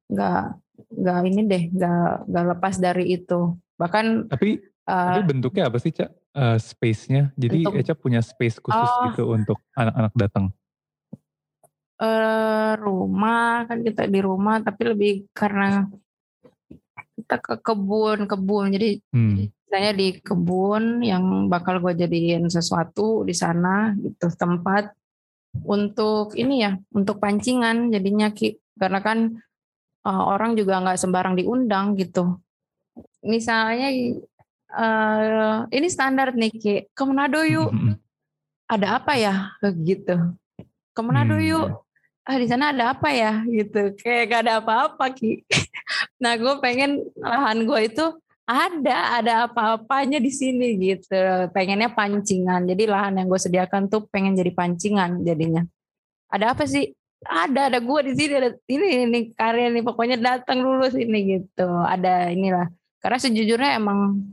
nggak nggak ini deh nggak nggak lepas dari itu. Bahkan tapi uh, tapi bentuknya apa sih cak? Uh, space-nya? Jadi untuk, Eca punya space khusus oh, gitu untuk anak-anak datang. Uh, rumah kan kita di rumah tapi lebih karena kita ke kebun kebun. Jadi hmm. misalnya di kebun yang bakal gue jadiin sesuatu di sana gitu tempat untuk ini ya untuk pancingan jadinya ki. Karena kan uh, orang juga nggak sembarang diundang gitu. Misalnya uh, ini standar nih ki. Ke Manado yuk. Hmm. ada apa ya? Gitu. Ke Manado hmm. yuk ah di sana ada apa ya? Gitu. Kayak gak ada apa-apa ki. Nah gue pengen lahan gue itu ada ada apa-apanya di sini gitu. Pengennya pancingan. Jadi lahan yang gue sediakan tuh pengen jadi pancingan jadinya. Ada apa sih? Ada ada gue di sini ada ini ini karya nih pokoknya datang dulu sini gitu. Ada inilah. Karena sejujurnya emang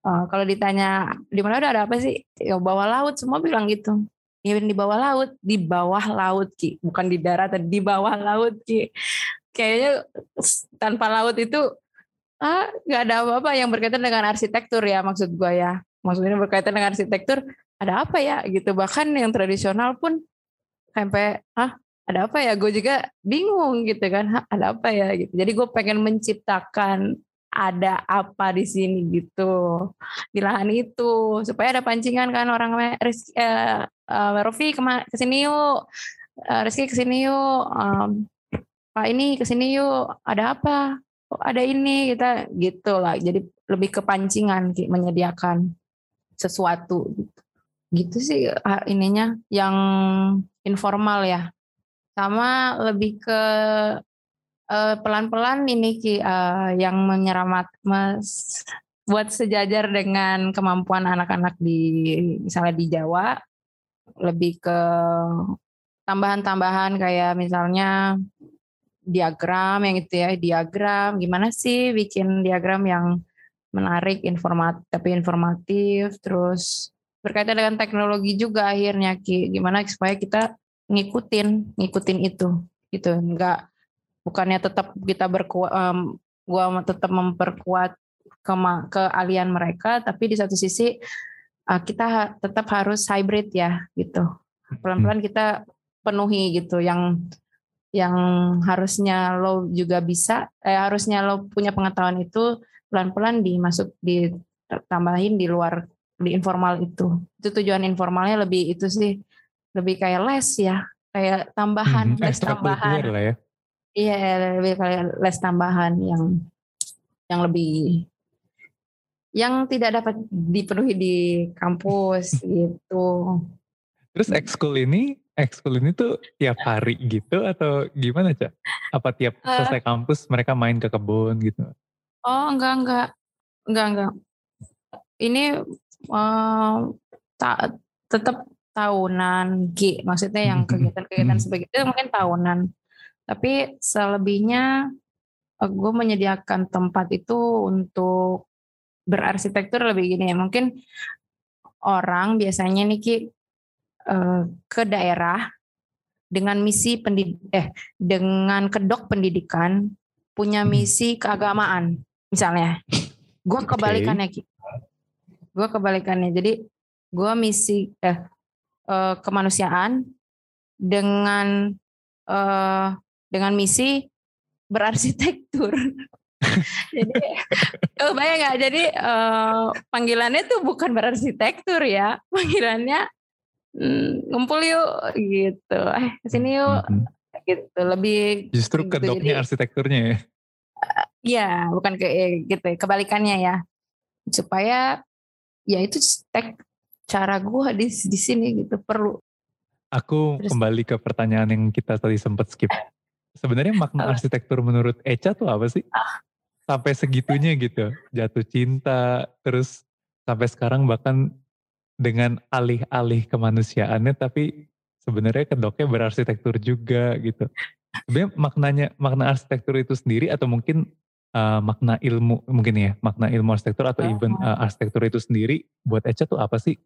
uh, kalau ditanya di mana ada apa sih? Ya bawah laut semua bilang gitu ya di bawah laut di bawah laut ki. Bukan di darat di bawah laut ki. Kayaknya tanpa laut itu ah nggak ada apa-apa yang berkaitan dengan arsitektur ya maksud gue ya. Maksudnya berkaitan dengan arsitektur ada apa ya gitu. Bahkan yang tradisional pun sampai ah ada apa ya? Gue juga bingung gitu kan. Ada apa ya? Gitu. Jadi gue pengen menciptakan ada apa di sini gitu. Di lahan itu supaya ada pancingan kan orang Rizky, uh, uh, Rofi ke sini yuk. Uh, Rizky ke sini yuk. Um, Pak ini ke sini yuk. Ada apa? Oh, ada ini? Kita gitu lah. Jadi lebih kepancingan menyediakan sesuatu gitu. Gitu sih ininya yang informal ya. Sama lebih ke uh, pelan-pelan ini Ki uh, yang menyeramat mes, buat sejajar dengan kemampuan anak-anak di misalnya di Jawa lebih ke tambahan-tambahan kayak misalnya diagram yang itu ya diagram. Gimana sih bikin diagram yang menarik informatif tapi informatif terus berkaitan dengan teknologi juga akhirnya Ki. Gimana supaya kita ngikutin ngikutin itu gitu. Enggak bukannya tetap kita berkuat um, gua tetap memperkuat ke keahlian mereka tapi di satu sisi uh, kita tetap harus hybrid ya gitu. Pelan-pelan kita penuhi gitu yang yang harusnya lo juga bisa eh, harusnya lo punya pengetahuan itu pelan-pelan dimasuk ditambahin di luar di informal itu. Itu tujuan informalnya lebih itu sih lebih kayak les ya kayak tambahan hmm, les tambahan. lah ya. Iya, lebih kayak les tambahan yang yang lebih yang tidak dapat dipenuhi di kampus gitu. Terus ekskul ini, ekskul ini tuh tiap hari gitu atau gimana cak? Apa tiap uh, selesai kampus mereka main ke kebun gitu? Oh enggak enggak enggak enggak. Ini uh, tak tetap tahunan, G. Maksudnya yang hmm, hmm, kegiatan-kegiatan hmm. seperti itu mungkin tahunan tapi selebihnya eh, gue menyediakan tempat itu untuk berarsitektur lebih gini ya. Mungkin orang biasanya nih Ki eh, ke daerah dengan misi pendid eh dengan kedok pendidikan punya hmm. misi keagamaan misalnya. Gue kebalikannya Ki. Gue kebalikannya. Jadi gue misi eh, eh kemanusiaan dengan eh, dengan misi berarsitektur. jadi oh bayang nggak? Jadi uh, panggilannya tuh bukan berarsitektur ya. Panggilannya mm, ngumpul yuk gitu. Eh ke sini yuk mm-hmm. gitu. Lebih justru gitu, kedoknya jadi, arsitekturnya ya? Uh, ya bukan ke gitu kebalikannya ya. Supaya ya itu tek cara gua di di sini gitu perlu. Aku Terus, kembali ke pertanyaan yang kita tadi sempat skip Sebenarnya makna arsitektur menurut Eca tuh apa sih? Ah. Sampai segitunya gitu, jatuh cinta, terus sampai sekarang bahkan dengan alih-alih kemanusiaannya, tapi sebenarnya kedoknya berarsitektur juga gitu. Sebenarnya maknanya makna arsitektur itu sendiri atau mungkin uh, makna ilmu mungkin ya makna ilmu arsitektur atau even uh, arsitektur itu sendiri buat Eca tuh apa sih?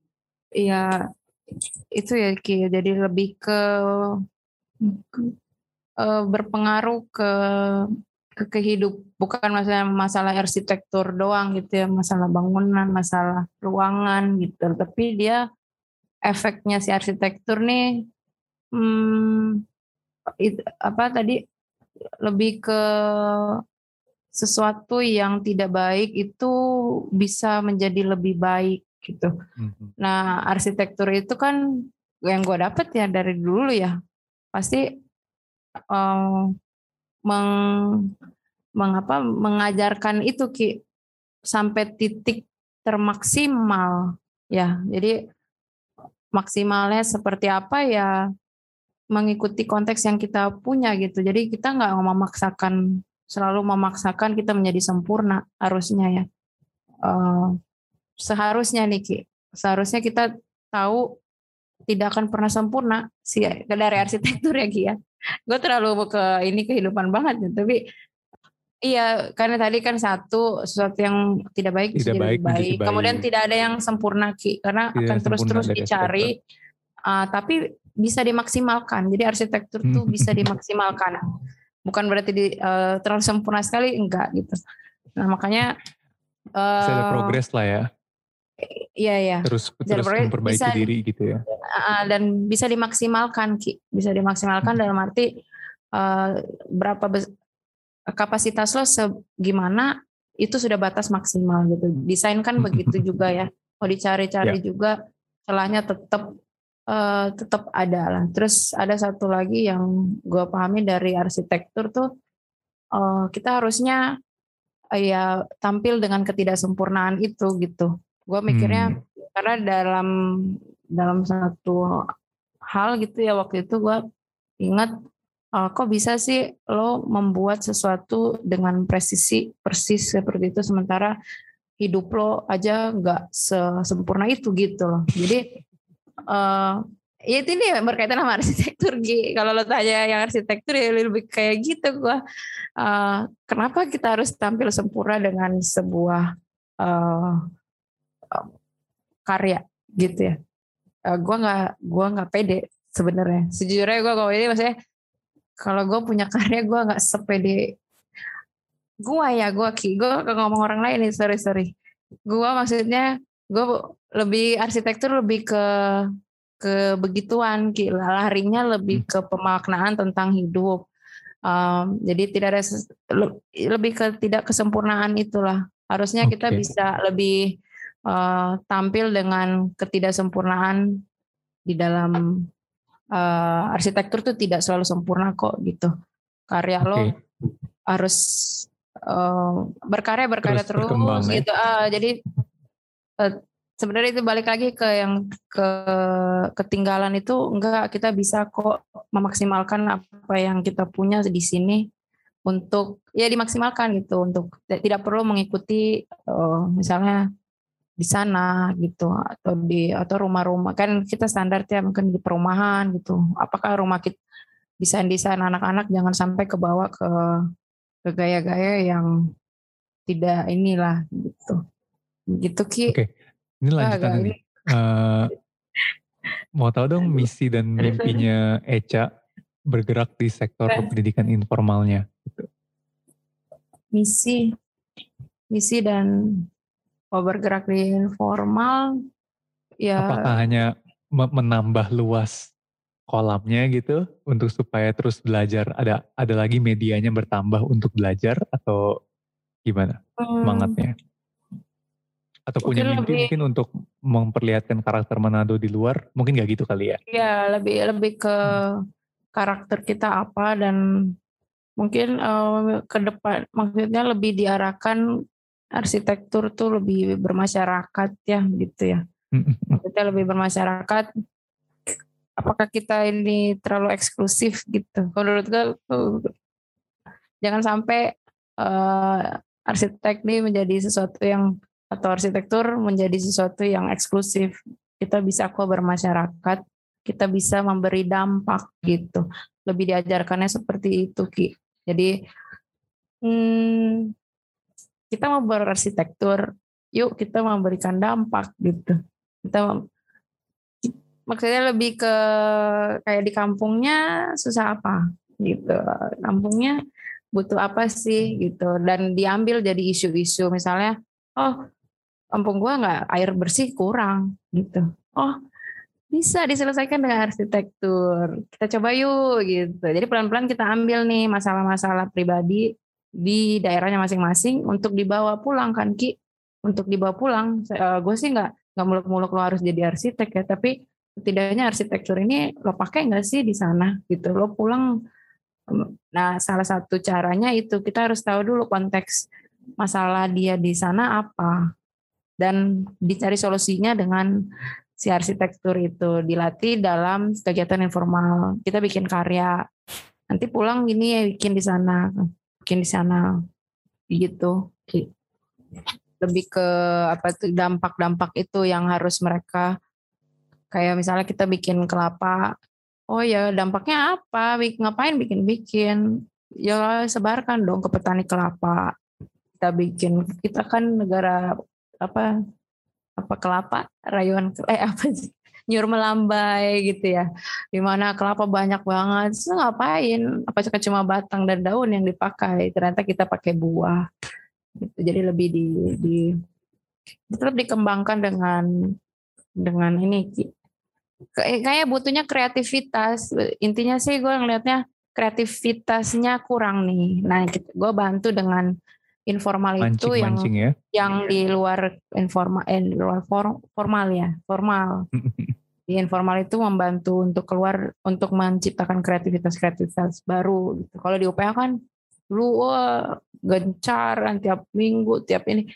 Iya itu ya Ki. Jadi lebih ke uh, berpengaruh ke ke kehidup bukan masalah masalah arsitektur doang gitu ya masalah bangunan masalah ruangan gitu tapi dia efeknya si arsitektur nih hmm, it, apa tadi lebih ke sesuatu yang tidak baik itu bisa menjadi lebih baik gitu. Mm-hmm. Nah arsitektur itu kan yang gue dapet ya dari dulu ya pasti um, meng, mengapa mengajarkan itu ki sampai titik termaksimal ya. Jadi maksimalnya seperti apa ya mengikuti konteks yang kita punya gitu. Jadi kita nggak memaksakan selalu memaksakan kita menjadi sempurna harusnya ya. Uh, seharusnya nih ki seharusnya kita tahu tidak akan pernah sempurna sih dari arsitektur ya ki ya gue terlalu ke ini kehidupan banget ya, tapi Iya, karena tadi kan satu sesuatu yang tidak baik Tidak baik baik. baik. Kemudian tidak ada yang sempurna ki, karena Tidak akan terus-terus dicari. uh, tapi bisa dimaksimalkan. Jadi arsitektur tuh bisa dimaksimalkan. Bukan berarti di, uh, terlalu sempurna sekali, enggak gitu. Nah makanya. Bisa ada uh, progres lah ya. Iya iya. Terus terus progres, memperbaiki bisa- diri gitu ya. Uh, dan bisa dimaksimalkan ki, bisa dimaksimalkan dalam arti uh, berapa bes- kapasitas lo segimana itu sudah batas maksimal gitu. Desain kan begitu juga ya. Mau dicari-cari juga celahnya tetap eh, tetap ada lah. Terus ada satu lagi yang gue pahami dari arsitektur tuh eh, kita harusnya eh, ya tampil dengan ketidaksempurnaan itu gitu. Gue mikirnya Hmm. karena dalam dalam satu hal gitu ya waktu itu gue ingat uh, kok bisa sih lo membuat sesuatu dengan presisi persis seperti itu sementara hidup lo aja nggak sesempurna itu gitu loh jadi uh, ya itu nih berkaitan sama arsitektur Gi. kalau lo tanya yang arsitektur ya lebih kayak gitu gua Uh, kenapa kita harus tampil sempurna dengan sebuah uh, karya gitu ya. Uh, gua nggak gua nggak pede sebenarnya. Sejujurnya gua kalau ini maksudnya kalau gue punya karya gue nggak sepede gue ya gue ki gue ngomong orang lain nih sorry sorry. Gue maksudnya gue lebih arsitektur lebih ke ke begituan ki. Larinya lebih ke pemaknaan tentang hidup. Um, jadi tidak ada lebih ke tidak kesempurnaan itulah. Harusnya kita Oke. bisa lebih uh, tampil dengan ketidaksempurnaan di dalam uh, arsitektur tuh tidak selalu sempurna kok gitu karya lo Oke. harus uh, berkarya berkarya Terus terus, ya. gitu Ah, jadi eh, sebenarnya itu balik lagi ke yang ke ketinggalan itu enggak kita bisa kok memaksimalkan apa yang kita punya di sini untuk ya dimaksimalkan gitu untuk tidak perlu mengikuti eh, misalnya di sana gitu atau di atau rumah-rumah kan kita standar ya mungkin di perumahan gitu apakah rumah kita desain-desain anak-anak jangan sampai kebawa ke ke gaya-gaya yang tidak inilah gitu gitu ki Oke. Ini lanjutannya agak nih. Eh, mau tahu dong misi dan mimpinya Eca bergerak di sektor Eh. pendidikan informalnya. misi misi dan oh, bergerak di informal ya Apakah hanya me- menambah luas kolamnya gitu untuk supaya terus belajar ada ada lagi medianya bertambah untuk belajar atau gimana hmm, semangatnya? Atau punya Mungkin mimpi lebih- mungkin untuk memperlihatkan karakter Manado di luar? Mungkin gak gitu kali ya? ya lebih lebih ke karakter kita apa dan mungkin eh, ke depan maksudnya lebih diarahkan arsitektur tuh lebih bermasyarakat ya gitu ya. Maksudnya lebih bermasyarakat. Apakah kita ini terlalu eksklusif gitu? Menurut gue tuh, jangan sampai eh, arsitek ini menjadi sesuatu yang atau arsitektur menjadi sesuatu yang eksklusif. Kita bisa kok bermasyarakat kita bisa memberi dampak gitu. Lebih diajarkannya seperti itu ki. Jadi hmm, kita mau berarsitektur yuk kita memberikan dampak gitu. Kita maksudnya lebih ke kayak di kampungnya susah apa gitu. Kampungnya butuh apa sih gitu. Dan diambil jadi isu-isu. Misalnya oh kampung gua nggak air bersih kurang gitu. Oh bisa diselesaikan dengan arsitektur. Kita coba yuk gitu. Jadi pelan-pelan kita ambil nih masalah-masalah pribadi di daerahnya masing-masing untuk dibawa pulang kan ki? Untuk dibawa pulang gue sih nggak nggak muluk-muluk lo harus jadi arsitek ya tapi setidaknya arsitektur ini lo pakai nggak sih di sana gitu? Lo pulang nah salah satu caranya itu kita harus tahu dulu konteks masalah dia di sana apa dan dicari solusinya dengan si arsitektur itu dilatih dalam kegiatan informal. Kita bikin karya nanti pulang gini ya bikin di sana bikin di sana gitu. Lebih ke apa tuh dampak-dampak itu yang harus mereka kayak misalnya kita bikin kelapa oh ya dampaknya apa? Ngapain bikin-bikin? Ya sebarkan dong ke petani kelapa. Kita bikin kita kan negara apa apa kelapa? Rayuan eh apa sih nyur melambai gitu ya. Di mana kelapa banyak banget. So, ngapain? Apa cuma batang dan daun yang dipakai? Ternyata kita pakai buah. Gitu. Jadi lebih di, di tetap dikembangkan dengan dengan ini. Kayak butuhnya kreativitas. Intinya sih gue ngelihatnya kreativitasnya kurang nih. Nah gue bantu dengan informal mancing, itu yang mancing ya? yang di luar informal eh, luar formal ya. Formal di informal itu membantu untuk keluar untuk menciptakan kreativitas kreativitas baru gitu. kalau di UPH kan lu gencar tiap minggu tiap ini.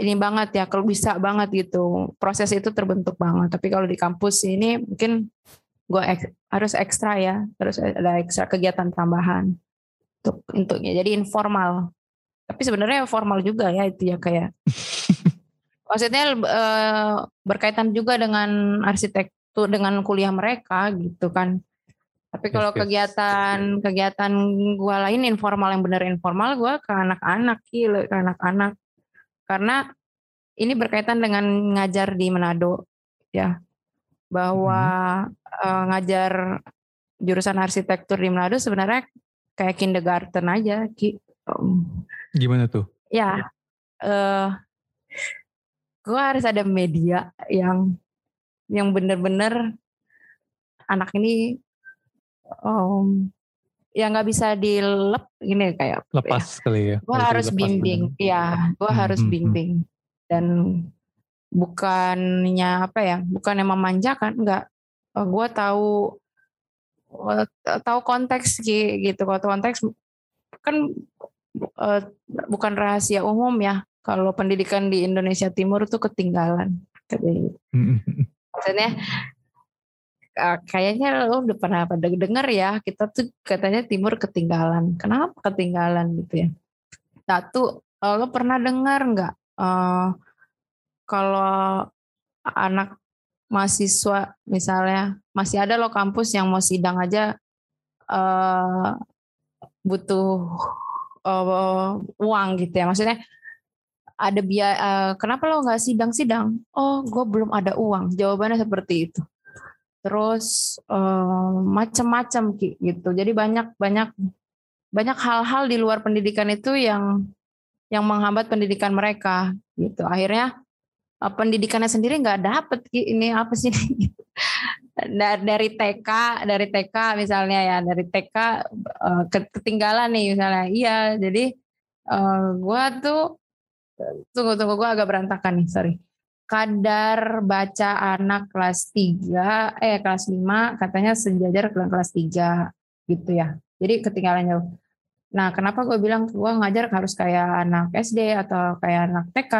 Ini banget ya kalau bisa banget gitu. Proses itu terbentuk banget. Tapi kalau di kampus ini mungkin gue ek, harus ekstra ya. Terus ada ekstra kegiatan tambahan untuk untuknya. Jadi informal. Tapi sebenarnya formal juga ya itu ya kayak maksudnya e, berkaitan juga dengan arsitektur dengan kuliah mereka gitu kan tapi kalau yes, yes. kegiatan kegiatan gue lain informal yang benar informal gue ke anak-anak ke anak-anak karena ini berkaitan dengan ngajar di Manado ya bahwa hmm. uh, ngajar jurusan arsitektur di Manado sebenarnya kayak kindergarten aja Ki. Gimana tuh? Ya, uh, gue harus ada media yang yang bener-bener anak ini um, ya nggak bisa dilep gini kayak lepas ya. kali ya gue harus bimbing ya gue hmm, harus hmm, bimbing. Dan bukannya apa ya bukan yang memanjakan enggak oh, gue tahu oh, tahu konteks gitu. Kalau konteks kan uh, bukan rahasia umum ya kalau pendidikan di Indonesia Timur itu ketinggalan gitu. maksudnya kayaknya lo udah pernah pada denger ya kita tuh katanya timur ketinggalan. Kenapa ketinggalan gitu ya? Satu lo pernah dengar nggak uh, kalau anak mahasiswa misalnya masih ada lo kampus yang mau sidang aja uh, butuh uh, uang gitu ya? Maksudnya ada biaya uh, kenapa lo nggak sidang-sidang? Oh gue belum ada uang. Jawabannya seperti itu. Terus uh, macam-macam gitu. Jadi banyak banyak banyak hal-hal di luar pendidikan itu yang yang menghambat pendidikan mereka gitu. Akhirnya uh, pendidikannya sendiri nggak dapet ini apa sih? Dari TK dari TK misalnya ya dari TK uh, ketinggalan nih misalnya. Iya jadi uh, gue tuh tunggu tunggu gue agak berantakan nih sorry kadar baca anak kelas 3 eh kelas 5 katanya sejajar dengan kelas 3 gitu ya. Jadi ketinggalan jauh. Nah, kenapa gue bilang gue ngajar harus kayak anak SD atau kayak anak TK?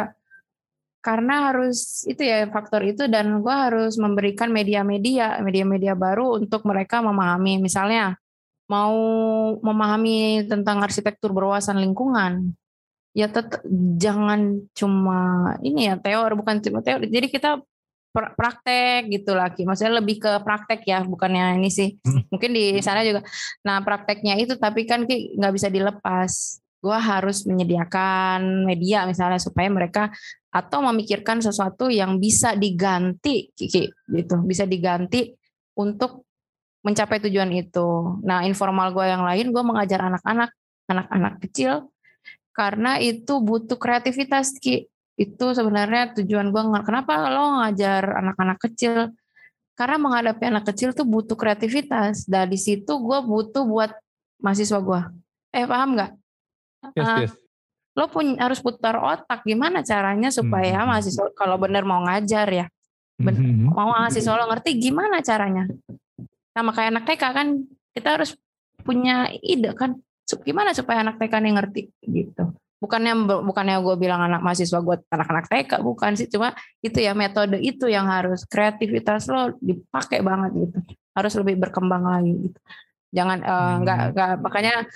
Karena harus itu ya faktor itu dan gue harus memberikan media-media, media-media baru untuk mereka memahami. Misalnya mau memahami tentang arsitektur berwawasan lingkungan, ya tetap jangan cuma ini ya teori bukan cuma teori. Jadi kita praktek gitu lagi maksudnya lebih ke praktek ya bukannya ini sih. Hmm. mungkin di sana juga. Nah prakteknya itu tapi kan nggak bisa dilepas. Gue harus menyediakan media misalnya supaya mereka atau memikirkan sesuatu yang bisa diganti Kiki gitu. Bisa diganti untuk mencapai tujuan itu. Nah informal gue yang lain gue mengajar anak-anak anak-anak kecil karena itu butuh kreativitas Ki. Itu sebenarnya tujuan gue kenapa lo ngajar anak-anak kecil karena menghadapi anak kecil tuh butuh kreativitas. Dari situ gue butuh buat mahasiswa gue. Eh paham nggak? Yes, uh, yes. Lo punya harus putar otak gimana caranya supaya hmm. mahasiswa kalau bener mau ngajar ya, ben, hmm. mau mahasiswa lo ngerti gimana caranya. Sama kayak anak TK kan kita harus punya ide kan gimana supaya anak TK nih ngerti gitu. Bukannya bukannya gue bilang anak mahasiswa gue anak-anak TK bukan sih. Cuma itu ya metode itu yang harus kreativitas lo dipakai banget gitu. Harus lebih berkembang lagi gitu. Jangan uh, nggak nggak makanya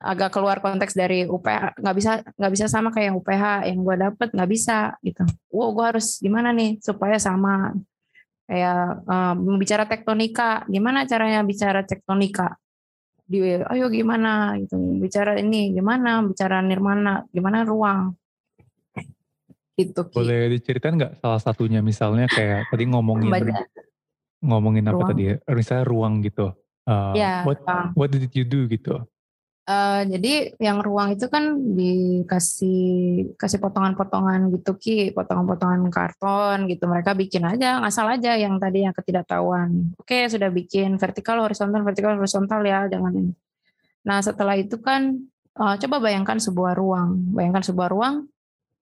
agak keluar konteks dari UPH nggak bisa nggak bisa sama kayak yang UPH yang gue dapet nggak bisa gitu. Wow gue harus gimana nih supaya sama? Kayak uh, bicara tektonika gimana caranya bicara tektonika di ayo gimana gitu bicara ini gimana bicara nirmana gimana ruang gitu Ki. Boleh diceritain nggak salah satunya misalnya kayak tadi ngomongin Banyak. ngomongin apa Ruang. tadi ya? Misalnya ruang gitu. Uh, Ya, what ruang. what did you do gitu? Eh, jadi yang ruang itu kan dikasih kasih potongan-potongan gitu ki, potongan-potongan karton gitu. Mereka bikin aja, ngasal aja yang tadi yang ketidaktahuan. Oke, sudah bikin vertikal, horizontal, vertikal, horizontal ya, jangan ini. Nah setelah itu kan eh, coba bayangkan sebuah ruang, bayangkan sebuah ruang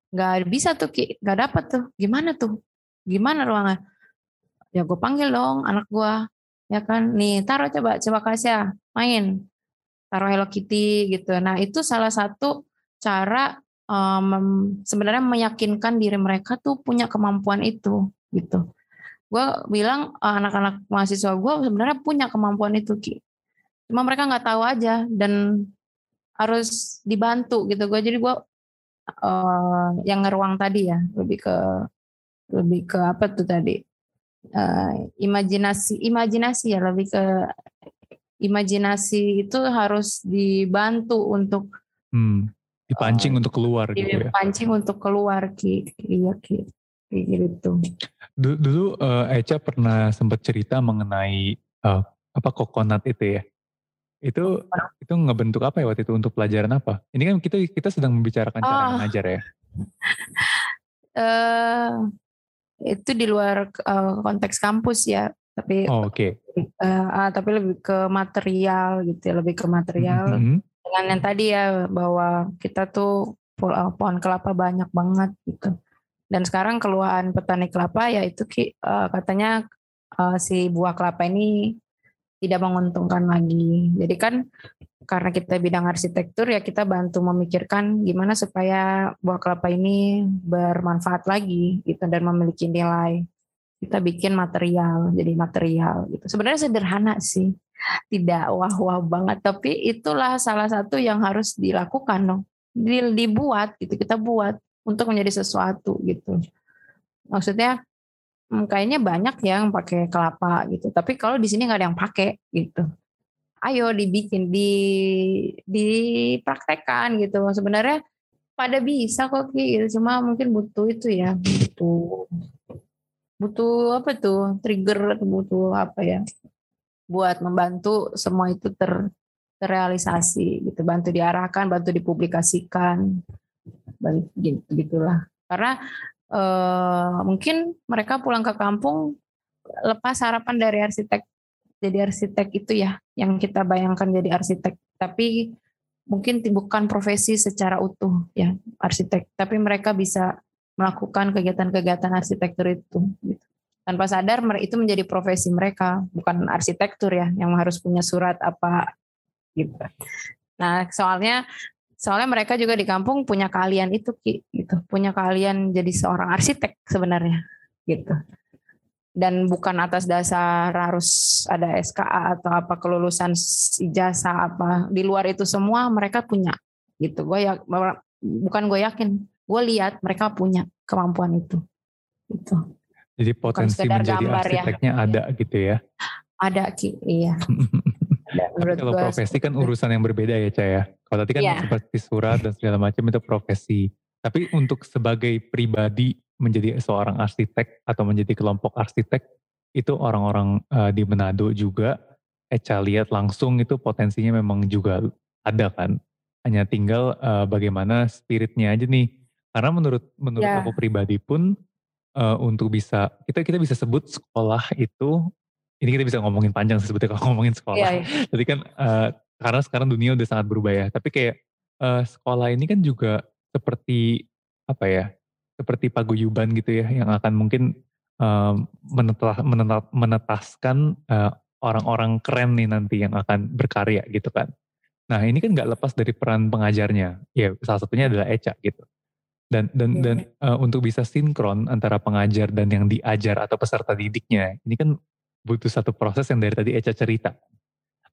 nggak bisa tuh ki, nggak dapat tuh. Gimana tuh? Gimana ruangnya? Ya gue panggil dong anak gue, ya kan. Nih taruh coba, coba kasih ya, main taruh Hello Kitty gitu. Nah itu salah satu cara um, sebenarnya meyakinkan diri mereka tuh punya kemampuan itu gitu. Gue bilang eh, anak-anak mahasiswa gue sebenarnya punya kemampuan itu Ki. Cuma mereka nggak tahu aja dan harus dibantu gitu. Gue jadi gue eh, yang ngeruang tadi ya lebih ke lebih ke apa tuh tadi Eh, imajinasi imajinasi ya lebih ke imajinasi itu harus dibantu untuk Hmm, dipancing Eh, untuk keluar gitu ya. dipancing untuk keluar ki iya ki gitu Dulu, dulu eh, Eca pernah sempat cerita mengenai eh, apa kokonat itu ya. Itu itu ngebentuk apa ya waktu itu untuk pelajaran apa? Ini kan kita kita sedang membicarakan cara Oh. mengajar ya. eh itu di luar eh, konteks kampus ya tapi Oh, oke. eh, ah, tapi lebih ke material gitu ya lebih ke material Mhm. dengan yang tadi ya bahwa kita tuh po- pohon kelapa banyak banget gitu dan sekarang keluhan petani kelapa ya itu Ki, eh, katanya eh, si buah kelapa ini tidak menguntungkan lagi jadi kan karena kita bidang arsitektur ya kita bantu memikirkan gimana supaya buah kelapa ini bermanfaat lagi gitu dan memiliki nilai kita bikin material jadi material gitu. Sebenarnya sederhana sih. Tidak wah-wah banget tapi itulah salah satu yang harus dilakukan dong. Di- dibuat gitu kita buat untuk menjadi sesuatu gitu. Maksudnya hmm, kayaknya banyak yang pakai kelapa gitu tapi kalau di sini nggak ada yang pakai gitu. Ayo dibikin di dipraktekkan gitu. Sebenarnya pada bisa kok gitu. cuma mungkin butuh itu ya butuh butuh apa tuh trigger atau butuh apa ya buat membantu semua itu ter terrealisasi gitu. Bantu diarahkan bantu dipublikasikan bantu gitu gitulah. Karena eh, mungkin mereka pulang ke kampung lepas harapan dari arsitek jadi arsitek itu ya yang kita bayangkan jadi arsitek. Tapi mungkin bukan profesi secara utuh ya arsitek. Tapi mereka bisa melakukan kegiatan-kegiatan arsitektur itu gitu. tanpa sadar itu menjadi profesi mereka bukan arsitektur ya yang harus punya surat apa gitu. Nah soalnya soalnya mereka juga di kampung punya keahlian itu Ki, gitu. Punya keahlian jadi seorang arsitek sebenarnya gitu. Dan bukan atas dasar harus ada SKA atau apa kelulusan ijazah apa di luar itu semua mereka punya gitu. Gue ya bukan gue yakin gue lihat mereka punya kemampuan itu gitu Jadi potensi menjadi gambar ya. arsiteknya ada gitu ya. ada ki iya Tapi menurut kalau gue profesi kan urusan yang berbeda ya Ca ya. Kalau tadi kan Iya. seperti surat dan segala macam itu profesi. Tapi untuk sebagai pribadi menjadi seorang arsitek atau menjadi kelompok arsitek itu orang-orang eh, di Manado juga Eca lihat langsung itu potensinya memang juga ada kan. Hanya tinggal eh, bagaimana spiritnya aja nih. Karena menurut menurut Ya. aku pribadi pun eh, untuk bisa kita kita bisa sebut sekolah itu ini kita bisa ngomongin panjang sebetulnya kalau ngomongin sekolah. iya, iya. Jadi kan eh, karena sekarang dunia udah sangat berubah ya. Tapi kayak eh, sekolah ini kan juga seperti apa ya? Seperti paguyuban gitu ya, yang akan mungkin menetah- menetap- menetaskan eh, orang-orang keren nih nanti yang akan berkarya gitu kan. Nah ini kan nggak lepas dari peran pengajarnya. Ya salah satunya adalah Eca gitu. Dan dan Iya. dan eh, untuk bisa sinkron antara pengajar dan yang diajar atau peserta didiknya, ini kan butuh satu proses yang dari tadi Eca cerita.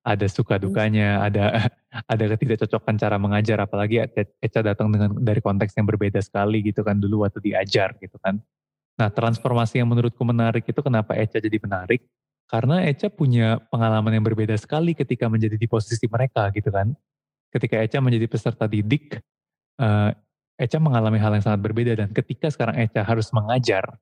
Ada suka dukanya, ada ada ketidakcocokan cara mengajar, apalagi Eca datang dengan dari konteks yang berbeda sekali gitu kan dulu waktu diajar gitu kan. Nah transformasi yang menurutku menarik itu kenapa Eca jadi menarik? Karena Eca punya pengalaman yang berbeda sekali ketika menjadi di posisi mereka gitu kan. Ketika Eca menjadi peserta didik, uh, Eca mengalami hal yang sangat berbeda dan ketika sekarang Eca harus mengajar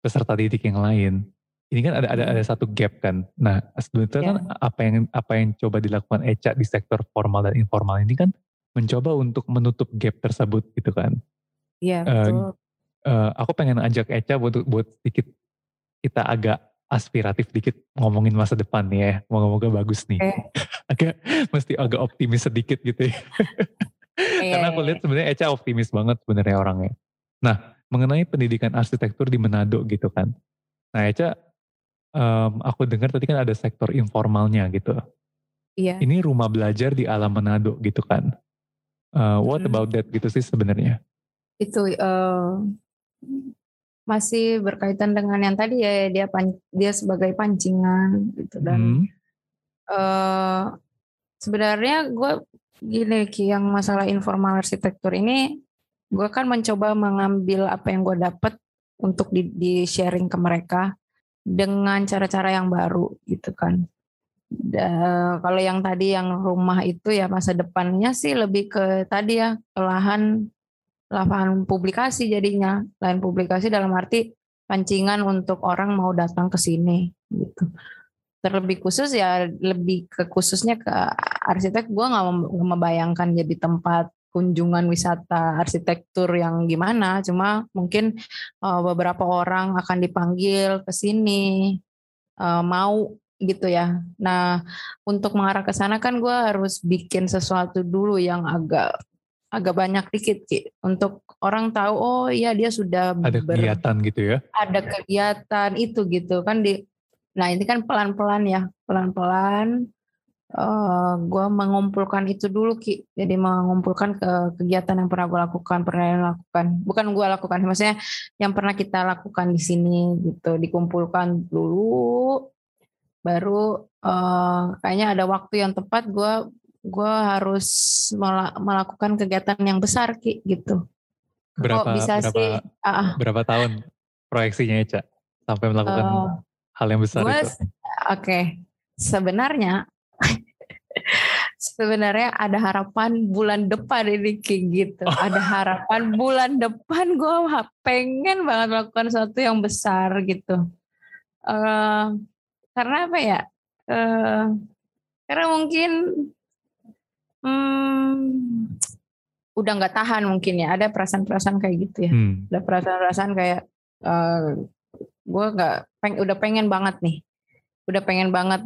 peserta didik yang lain, ini kan ada ada ada satu gap kan. Nah, sebetulnya yeah. kan apa yang apa yang coba dilakukan Eca di sektor formal dan informal ini kan mencoba untuk menutup gap tersebut gitu kan. Iya, yeah, uh, Uh, aku pengen ajak Eca buat buat sedikit kita agak aspiratif dikit ngomongin masa depan nih ya. Moga-moga bagus nih. Okay. agak mesti agak optimis sedikit gitu ya. Karena aku lihat sebenarnya Eca optimis banget sebenarnya orangnya. Nah, mengenai pendidikan arsitektur di Manado gitu kan. Nah, Eca um, aku dengar tadi kan ada sektor informalnya gitu. Iya. Ini rumah belajar di alam Manado gitu kan. Uh, what hmm. about that gitu sih sebenarnya? Itu uh, masih berkaitan dengan yang tadi ya dia pan, dia sebagai pancingan gitu dan hmm. uh, sebenarnya gue gini Ki yang masalah informal arsitektur ini gue kan mencoba mengambil apa yang gue dapat untuk di, di sharing ke mereka dengan cara-cara yang baru gitu kan. Da, kalau yang tadi yang rumah itu ya masa depannya sih lebih ke tadi ya ke lahan lahan publikasi jadinya lahan publikasi dalam arti pancingan untuk orang mau datang ke sini gitu terlebih khusus ya lebih ke khususnya ke arsitek gue nggak membayangkan jadi tempat kunjungan wisata arsitektur yang gimana, cuma mungkin uh, beberapa orang akan dipanggil ke sini uh, mau gitu ya. Nah, untuk mengarah ke sana kan gue harus bikin sesuatu dulu yang agak agak banyak dikit Ki. untuk orang tahu oh iya dia sudah ada ber, kegiatan gitu ya. Ada kegiatan itu gitu kan di Nah, ini kan pelan-pelan ya, pelan-pelan uh, eh, gue mengumpulkan itu dulu ki. Jadi mengumpulkan ke kegiatan yang pernah gue lakukan pernah yang lakukan. Bukan gue lakukan maksudnya yang pernah kita lakukan di sini gitu. Dikumpulkan dulu baru uh, kayaknya ada waktu yang tepat gue gue harus melakukan kegiatan yang besar ki gitu. Berapa bisa berapa, sih uh, berapa tahun proyeksinya ya cak? Sampai melakukan uh, hal yang besar gua, itu oke okay. sebenarnya sebenarnya ada harapan bulan depan ini kayak gitu. Oh. Ada harapan bulan depan gue pengen banget melakukan sesuatu yang besar gitu. Uh, karena apa ya? Uh, karena mungkin hmm, udah nggak tahan mungkin ya. Ada perasaan-perasaan kayak gitu ya. Hmm. Ada perasaan-perasaan kayak uh, gue nggak peng, udah pengen banget nih. Udah pengen banget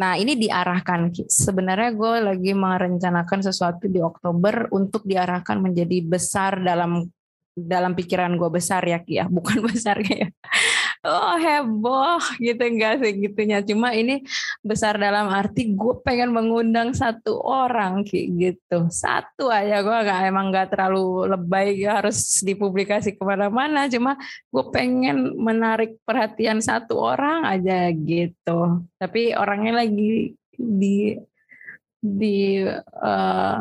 Nah ini diarahkan. Sebenarnya gue lagi merencanakan sesuatu di Oktober untuk diarahkan menjadi besar dalam dalam pikiran gue besar ya Ki ya, bukan besar kayak oh heboh gitu. Enggak sih gitunya. Cuma ini besar dalam arti gue pengen mengundang satu orang kayak gitu. Satu aja gue gak emang gak terlalu lebay harus dipublikasi ke mana-mana. Cuma gue pengen menarik perhatian satu orang aja gitu. Tapi orangnya lagi di di uh,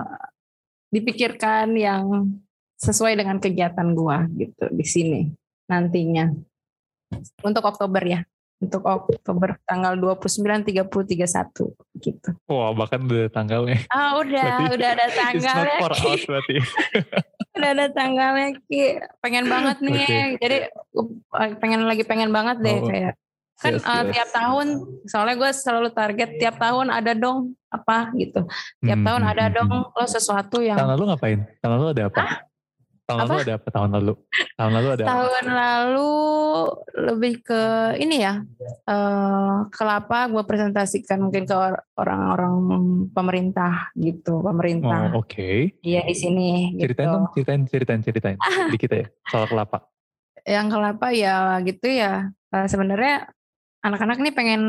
dipikirkan yang sesuai dengan kegiatan gue gitu di sini nantinya untuk Oktober ya. Untuk Oktober tanggal 29, 30, 31 gitu. Wah, wow, bahkan udah tanggalnya. Ah, udah, berarti, udah ada tanggalnya. It's not far out berarti. udah ada tanggalnya Ki. Pengen banget nih. Okay. Jadi pengen lagi pengen banget deh oh. kayak kan yes, uh, tiap tahun soalnya gue selalu target tiap tahun ada dong apa gitu tiap hmm, tahun hmm, ada hmm, dong hmm. lo sesuatu yang tahun lalu ngapain tahun lalu ada apa Hah? Tahun apa? lalu ada apa tahun lalu? Tahun lalu ada Tahun apa? lalu lebih ke ini ya. Uh, kelapa gue presentasikan mungkin ke orang-orang pemerintah gitu, pemerintah. Oh, oke. Okay. Iya di sini Ceritain gitu. dong, ceritain ceritain ceritain dikit ya soal kelapa. Yang kelapa ya gitu ya. Uh, sebenarnya anak-anak ini pengen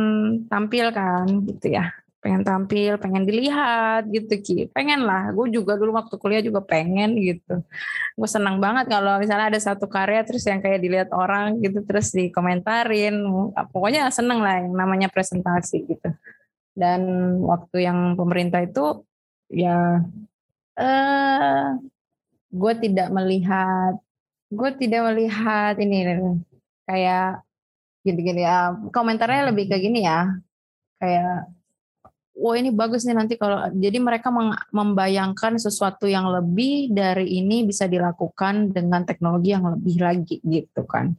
tampil kan gitu ya pengen tampil, pengen dilihat gitu Ki. Pengen lah, gue juga dulu waktu kuliah juga pengen gitu. Gue senang banget kalau misalnya ada satu karya terus yang kayak dilihat orang gitu terus dikomentarin. Pokoknya seneng lah yang namanya presentasi gitu. Dan waktu yang pemerintah itu ya eh gue tidak melihat gue tidak melihat ini kayak gini-gini ya komentarnya lebih kayak gini ya kayak wah ini bagus nih nanti kalau jadi mereka membayangkan sesuatu yang lebih dari ini bisa dilakukan dengan teknologi yang lebih lagi gitu kan.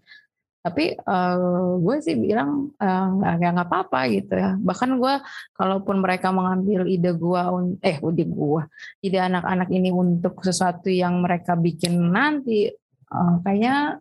Tapi uh, gue sih bilang uh, ya nggak apa-apa gitu ya. Bahkan gue kalaupun mereka mengambil ide gue eh ide gue ide anak-anak ini untuk sesuatu yang mereka bikin nanti uh, kayaknya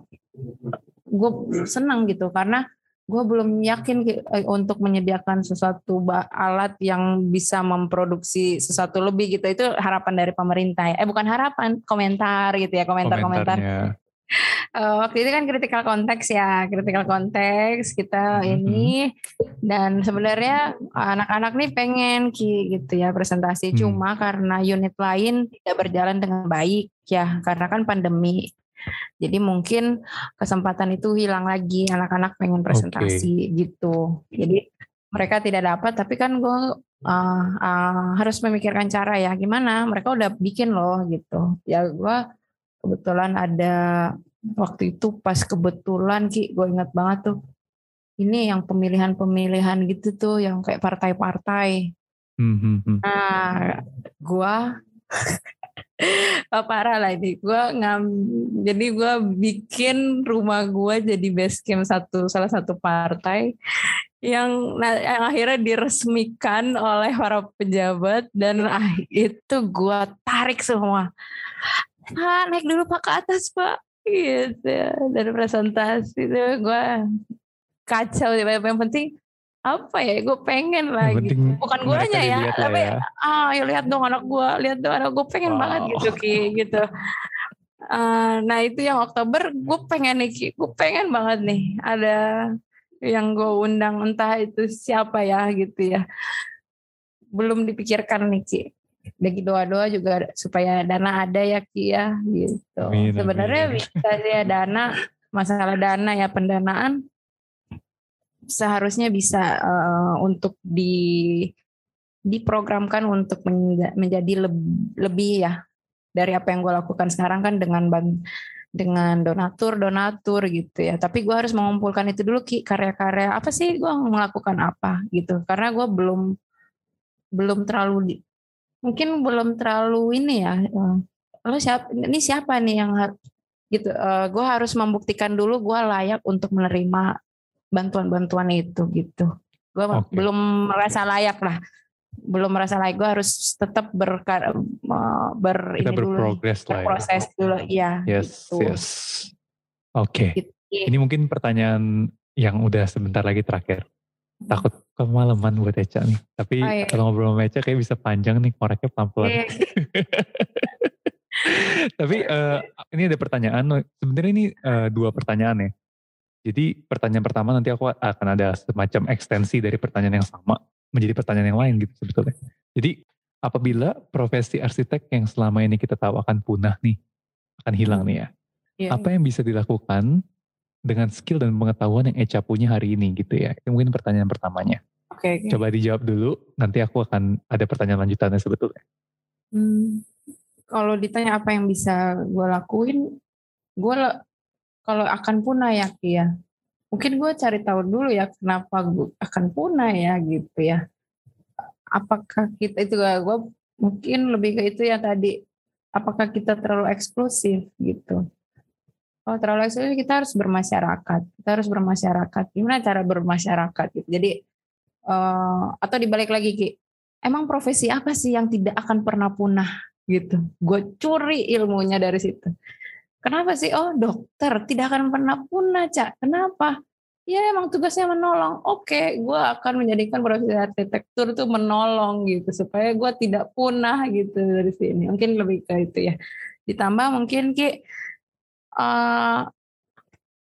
gue senang gitu. Karena gue belum yakin eh, untuk menyediakan sesuatu alat yang bisa memproduksi sesuatu lebih gitu itu harapan dari pemerintah ya. eh bukan harapan komentar gitu ya komentar-komentar uh, waktu itu kan critical konteks ya critical konteks kita mm-hmm. ini dan sebenarnya anak-anak nih pengen ki gitu ya presentasi mm. cuma karena unit lain tidak berjalan dengan baik ya karena kan pandemi jadi mungkin kesempatan itu hilang lagi anak-anak pengen presentasi okay. gitu. Jadi mereka tidak dapat tapi kan gue uh, uh, harus memikirkan cara ya gimana mereka udah bikin loh gitu. Ya gue kebetulan ada waktu itu pas kebetulan ki gue ingat banget tuh ini yang pemilihan-pemilihan gitu tuh yang kayak partai-partai. Mm -hmm. Nah, gue parah lah ini. Gue ngam jadi gue bikin rumah gue jadi base camp satu salah satu partai yang, yang akhirnya diresmikan oleh para pejabat dan ah, itu gue tarik semua. Ah, naik dulu pak ke atas pak. Gitu dari presentasi itu gue kacau yang penting apa ya gue pengen lah gitu. bukan gue aja ya tapi ya. ah ya lihat dong anak gue lihat dong anak gue pengen wow. banget gitu ki gitu. Uh, nah itu yang Oktober gue pengen nih ki gue pengen banget nih ada yang gue undang entah itu siapa ya gitu ya. Belum dipikirkan nih ki. Lagi doa-doa juga supaya dana ada ya ki ya gitu. Sebenarnya bisa ya dana masalah dana ya pendanaan seharusnya bisa uh, untuk di diprogramkan untuk menjadi lebih, lebih ya dari apa yang gue lakukan sekarang kan dengan ban dengan donatur donatur gitu ya. Tapi gue harus mengumpulkan itu dulu ki karya-karya apa sih gue melakukan apa gitu. Karena gue belum belum terlalu mungkin belum terlalu ini ya eh, lo siapa ini siapa nih yang gitu uh, gue harus membuktikan dulu gue layak untuk menerima bantuan-bantuan itu gitu. Gue okay. belum merasa layak lah, belum merasa layak. Gue harus tetap ber, ber Kita ini dulu, lah ya. dulu, ya. Yes, gitu. yes. Oke. Okay. Gitu. Ini mungkin pertanyaan yang udah sebentar lagi terakhir. Hmm. Takut kemalaman buat Eca nih. Tapi oh, iya. kalau ngobrol sama Eca kayak bisa panjang nih, koreknya pelan-pelan. Iya. Tapi uh, ini ada pertanyaan. Sebenarnya ini uh, dua pertanyaan ya. Jadi pertanyaan pertama nanti aku akan ada semacam ekstensi dari pertanyaan yang sama menjadi pertanyaan yang lain gitu sebetulnya. Jadi apabila profesi arsitek yang selama ini kita tahu akan punah nih, akan hilang nih ya. Yeah, apa yang bisa dilakukan dengan skill dan pengetahuan yang Eca punya hari ini gitu ya. Itu mungkin pertanyaan pertamanya. Oke. Okay, okay. Coba dijawab dulu, nanti aku akan ada pertanyaan lanjutannya sebetulnya. Hmm, kalau ditanya apa yang bisa gue lakuin, gue kalau akan punah ya Ki ya. Mungkin gue cari tahu dulu ya kenapa gue akan punah ya gitu ya. Apakah kita itu gue mungkin lebih ke itu ya tadi. Apakah kita terlalu eksklusif gitu. Oh terlalu eksklusif kita harus bermasyarakat. Kita harus bermasyarakat. Gimana cara bermasyarakat gitu. Jadi uh, atau dibalik lagi Ki. Emang profesi apa sih yang tidak akan pernah punah gitu. Gue curi ilmunya dari situ Kenapa sih? Oh dokter tidak akan pernah punah, Cak. Kenapa? Ya emang tugasnya menolong. Oke, gue akan menjadikan proses arsitektur itu menolong gitu supaya gue tidak punah gitu dari sini. Mungkin lebih ke itu ya. Ditambah mungkin ki uh,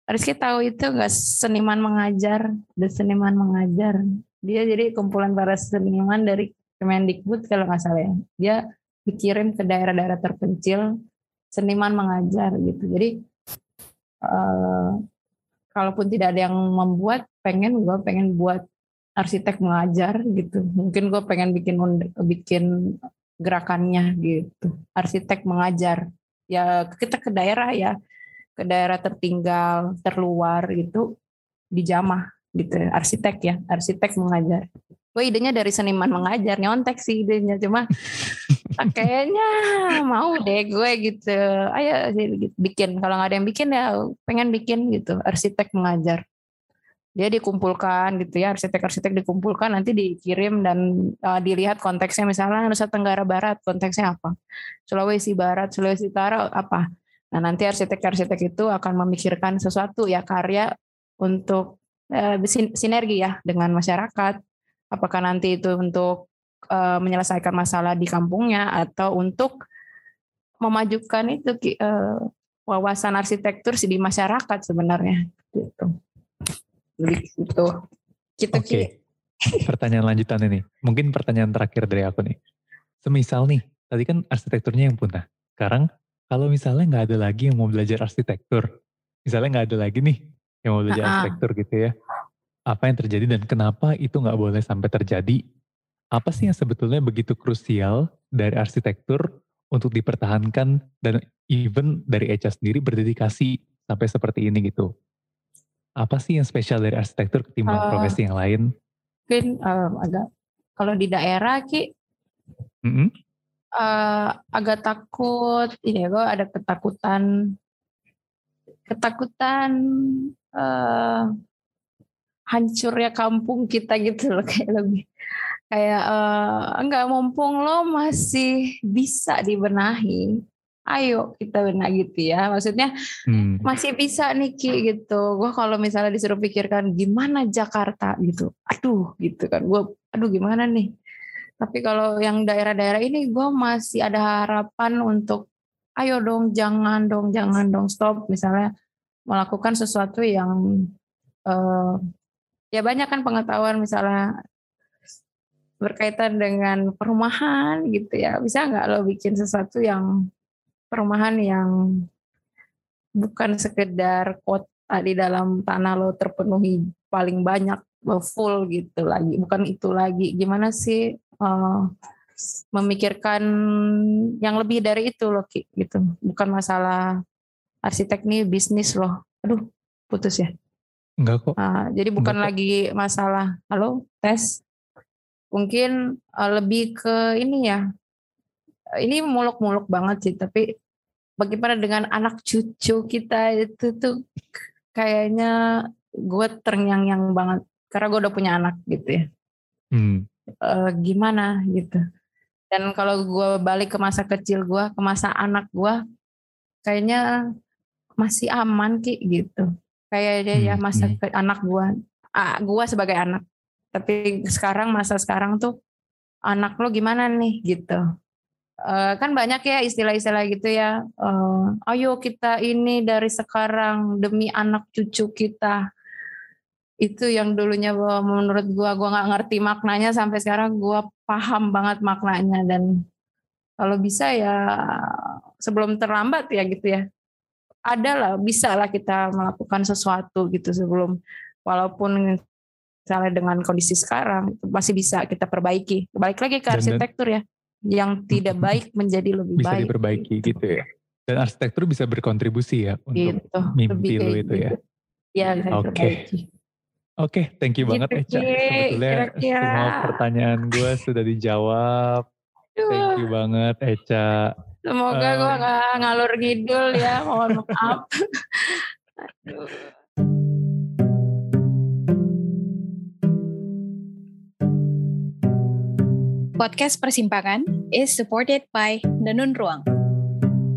Rizky tahu itu nggak seniman mengajar, the seniman mengajar. Dia jadi kumpulan para seniman dari Kemendikbud kalau nggak salah ya. Dia dikirim ke daerah-daerah terpencil seniman mengajar gitu. Jadi uh, kalaupun tidak ada yang membuat, pengen gue pengen buat arsitek mengajar gitu. Mungkin gue pengen bikin bikin gerakannya gitu. Arsitek mengajar. Ya kita ke daerah ya, ke daerah tertinggal, terluar gitu. dijamah gitu arsitek ya arsitek mengajar gue idenya dari seniman mengajar nyontek sih idenya. Cuma ah, kayaknya mau deh gue gitu. Ayo bikin. Kalau nggak ada yang bikin ya pengen bikin gitu. Arsitek mengajar. Dia dikumpulkan gitu ya. Arsitek-arsitek dikumpulkan nanti dikirim dan uh, dilihat konteksnya. Misalnya Nusa Tenggara Barat konteksnya apa? Sulawesi Barat Sulawesi Utara apa? Nah nanti arsitek-arsitek itu akan memikirkan sesuatu ya karya untuk uh, sinergi ya dengan masyarakat apakah nanti itu untuk uh, menyelesaikan masalah di kampungnya atau untuk memajukan itu uh, wawasan arsitektur di masyarakat sebenarnya? Gitu. Gitu gitu oke. Okay. pertanyaan lanjutan ini. Mungkin pertanyaan terakhir dari aku nih. Semisal nih tadi kan arsitekturnya yang punah. Sekarang kalau misalnya nggak ada lagi yang mau belajar arsitektur misalnya nggak ada lagi nih yang mau belajar uh -uh. arsitektur gitu ya apa yang terjadi dan kenapa itu nggak boleh sampai terjadi apa sih yang sebetulnya begitu krusial dari arsitektur untuk dipertahankan dan even dari Echa sendiri berdedikasi sampai seperti ini gitu apa sih yang spesial dari arsitektur ketimbang uh, profesi yang lain? Mungkin uh, agak kalau di daerah ki mm -hmm. uh, agak takut, ini ya gue ada ketakutan, ketakutan uh, hancurnya kampung kita gitu loh kayak lebih kayak uh, enggak mumpung lo masih bisa dibenahi ayo kita benar gitu ya. Maksudnya hmm. masih bisa nih Ki gitu. Gue kalau misalnya disuruh pikirkan gimana Jakarta? gitu. Aduh gitu kan. Gue aduh gimana nih? Tapi kalau yang daerah-daerah ini gue masih ada harapan untuk ayo dong jangan dong jangan dong stop. Misalnya melakukan sesuatu yang uh, ya banyak kan pengetahuan misalnya berkaitan dengan perumahan gitu ya. Bisa nggak lo bikin sesuatu yang perumahan yang bukan sekedar kota di dalam tanah lo terpenuhi paling banyak full gitu lagi? Bukan itu lagi. Gimana sih uh, memikirkan yang lebih dari itu loh Ki, gitu. Bukan masalah arsitek nih bisnis loh aduh putus ya enggak kok. Uh, jadi bukan enggak lagi kok. masalah halo tes. Mungkin uh, lebih ke ini ya. Ini muluk-muluk banget sih tapi bagaimana dengan anak cucu kita itu tuh kayaknya gue terngiang-ngiang banget karena gue udah punya anak gitu ya. Hmm. e, gimana gitu. Dan kalau gue balik ke masa kecil gue ke masa anak gue kayaknya masih aman ki gitu kayaknya ya hmm. ya masa hmm. ke anak gue ah, gue sebagai anak tapi sekarang masa sekarang tuh anak lo gimana nih gitu Uh, kan banyak ya istilah-istilah gitu ya. Uh, ayo kita ini dari sekarang demi anak cucu kita. Itu yang dulunya menurut gua gua nggak ngerti maknanya sampai sekarang gua paham banget maknanya dan kalau bisa ya sebelum terlambat ya gitu ya. Ada lah, bisa lah kita melakukan sesuatu gitu sebelum walaupun misalnya dengan kondisi sekarang masih bisa kita perbaiki. Balik lagi ke arsitektur ya yang tidak baik menjadi lebih bisa baik. Bisa diperbaiki gitu ya. Dan arsitektur bisa berkontribusi ya untuk gitu, mimpi lu itu ya. Ya, Oke. Okay. Oke, okay, thank you banget gitu, Eca. Sebetulnya kira -kira. semua pertanyaan gue sudah dijawab. Thank you banget Eca. Semoga uh, gue gak ngalur ngidul ya, mohon maaf. Aduh. Podcast Persimpangan is supported by Nanun Ruang.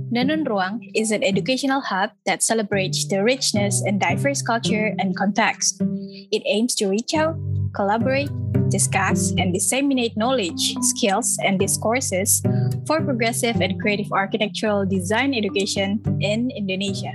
Nanun Ruang is an educational hub that celebrates the richness and diverse culture and context. It aims to reach out, collaborate, discuss, and disseminate knowledge, skills, and discourses for progressive and creative architectural design education in Indonesia.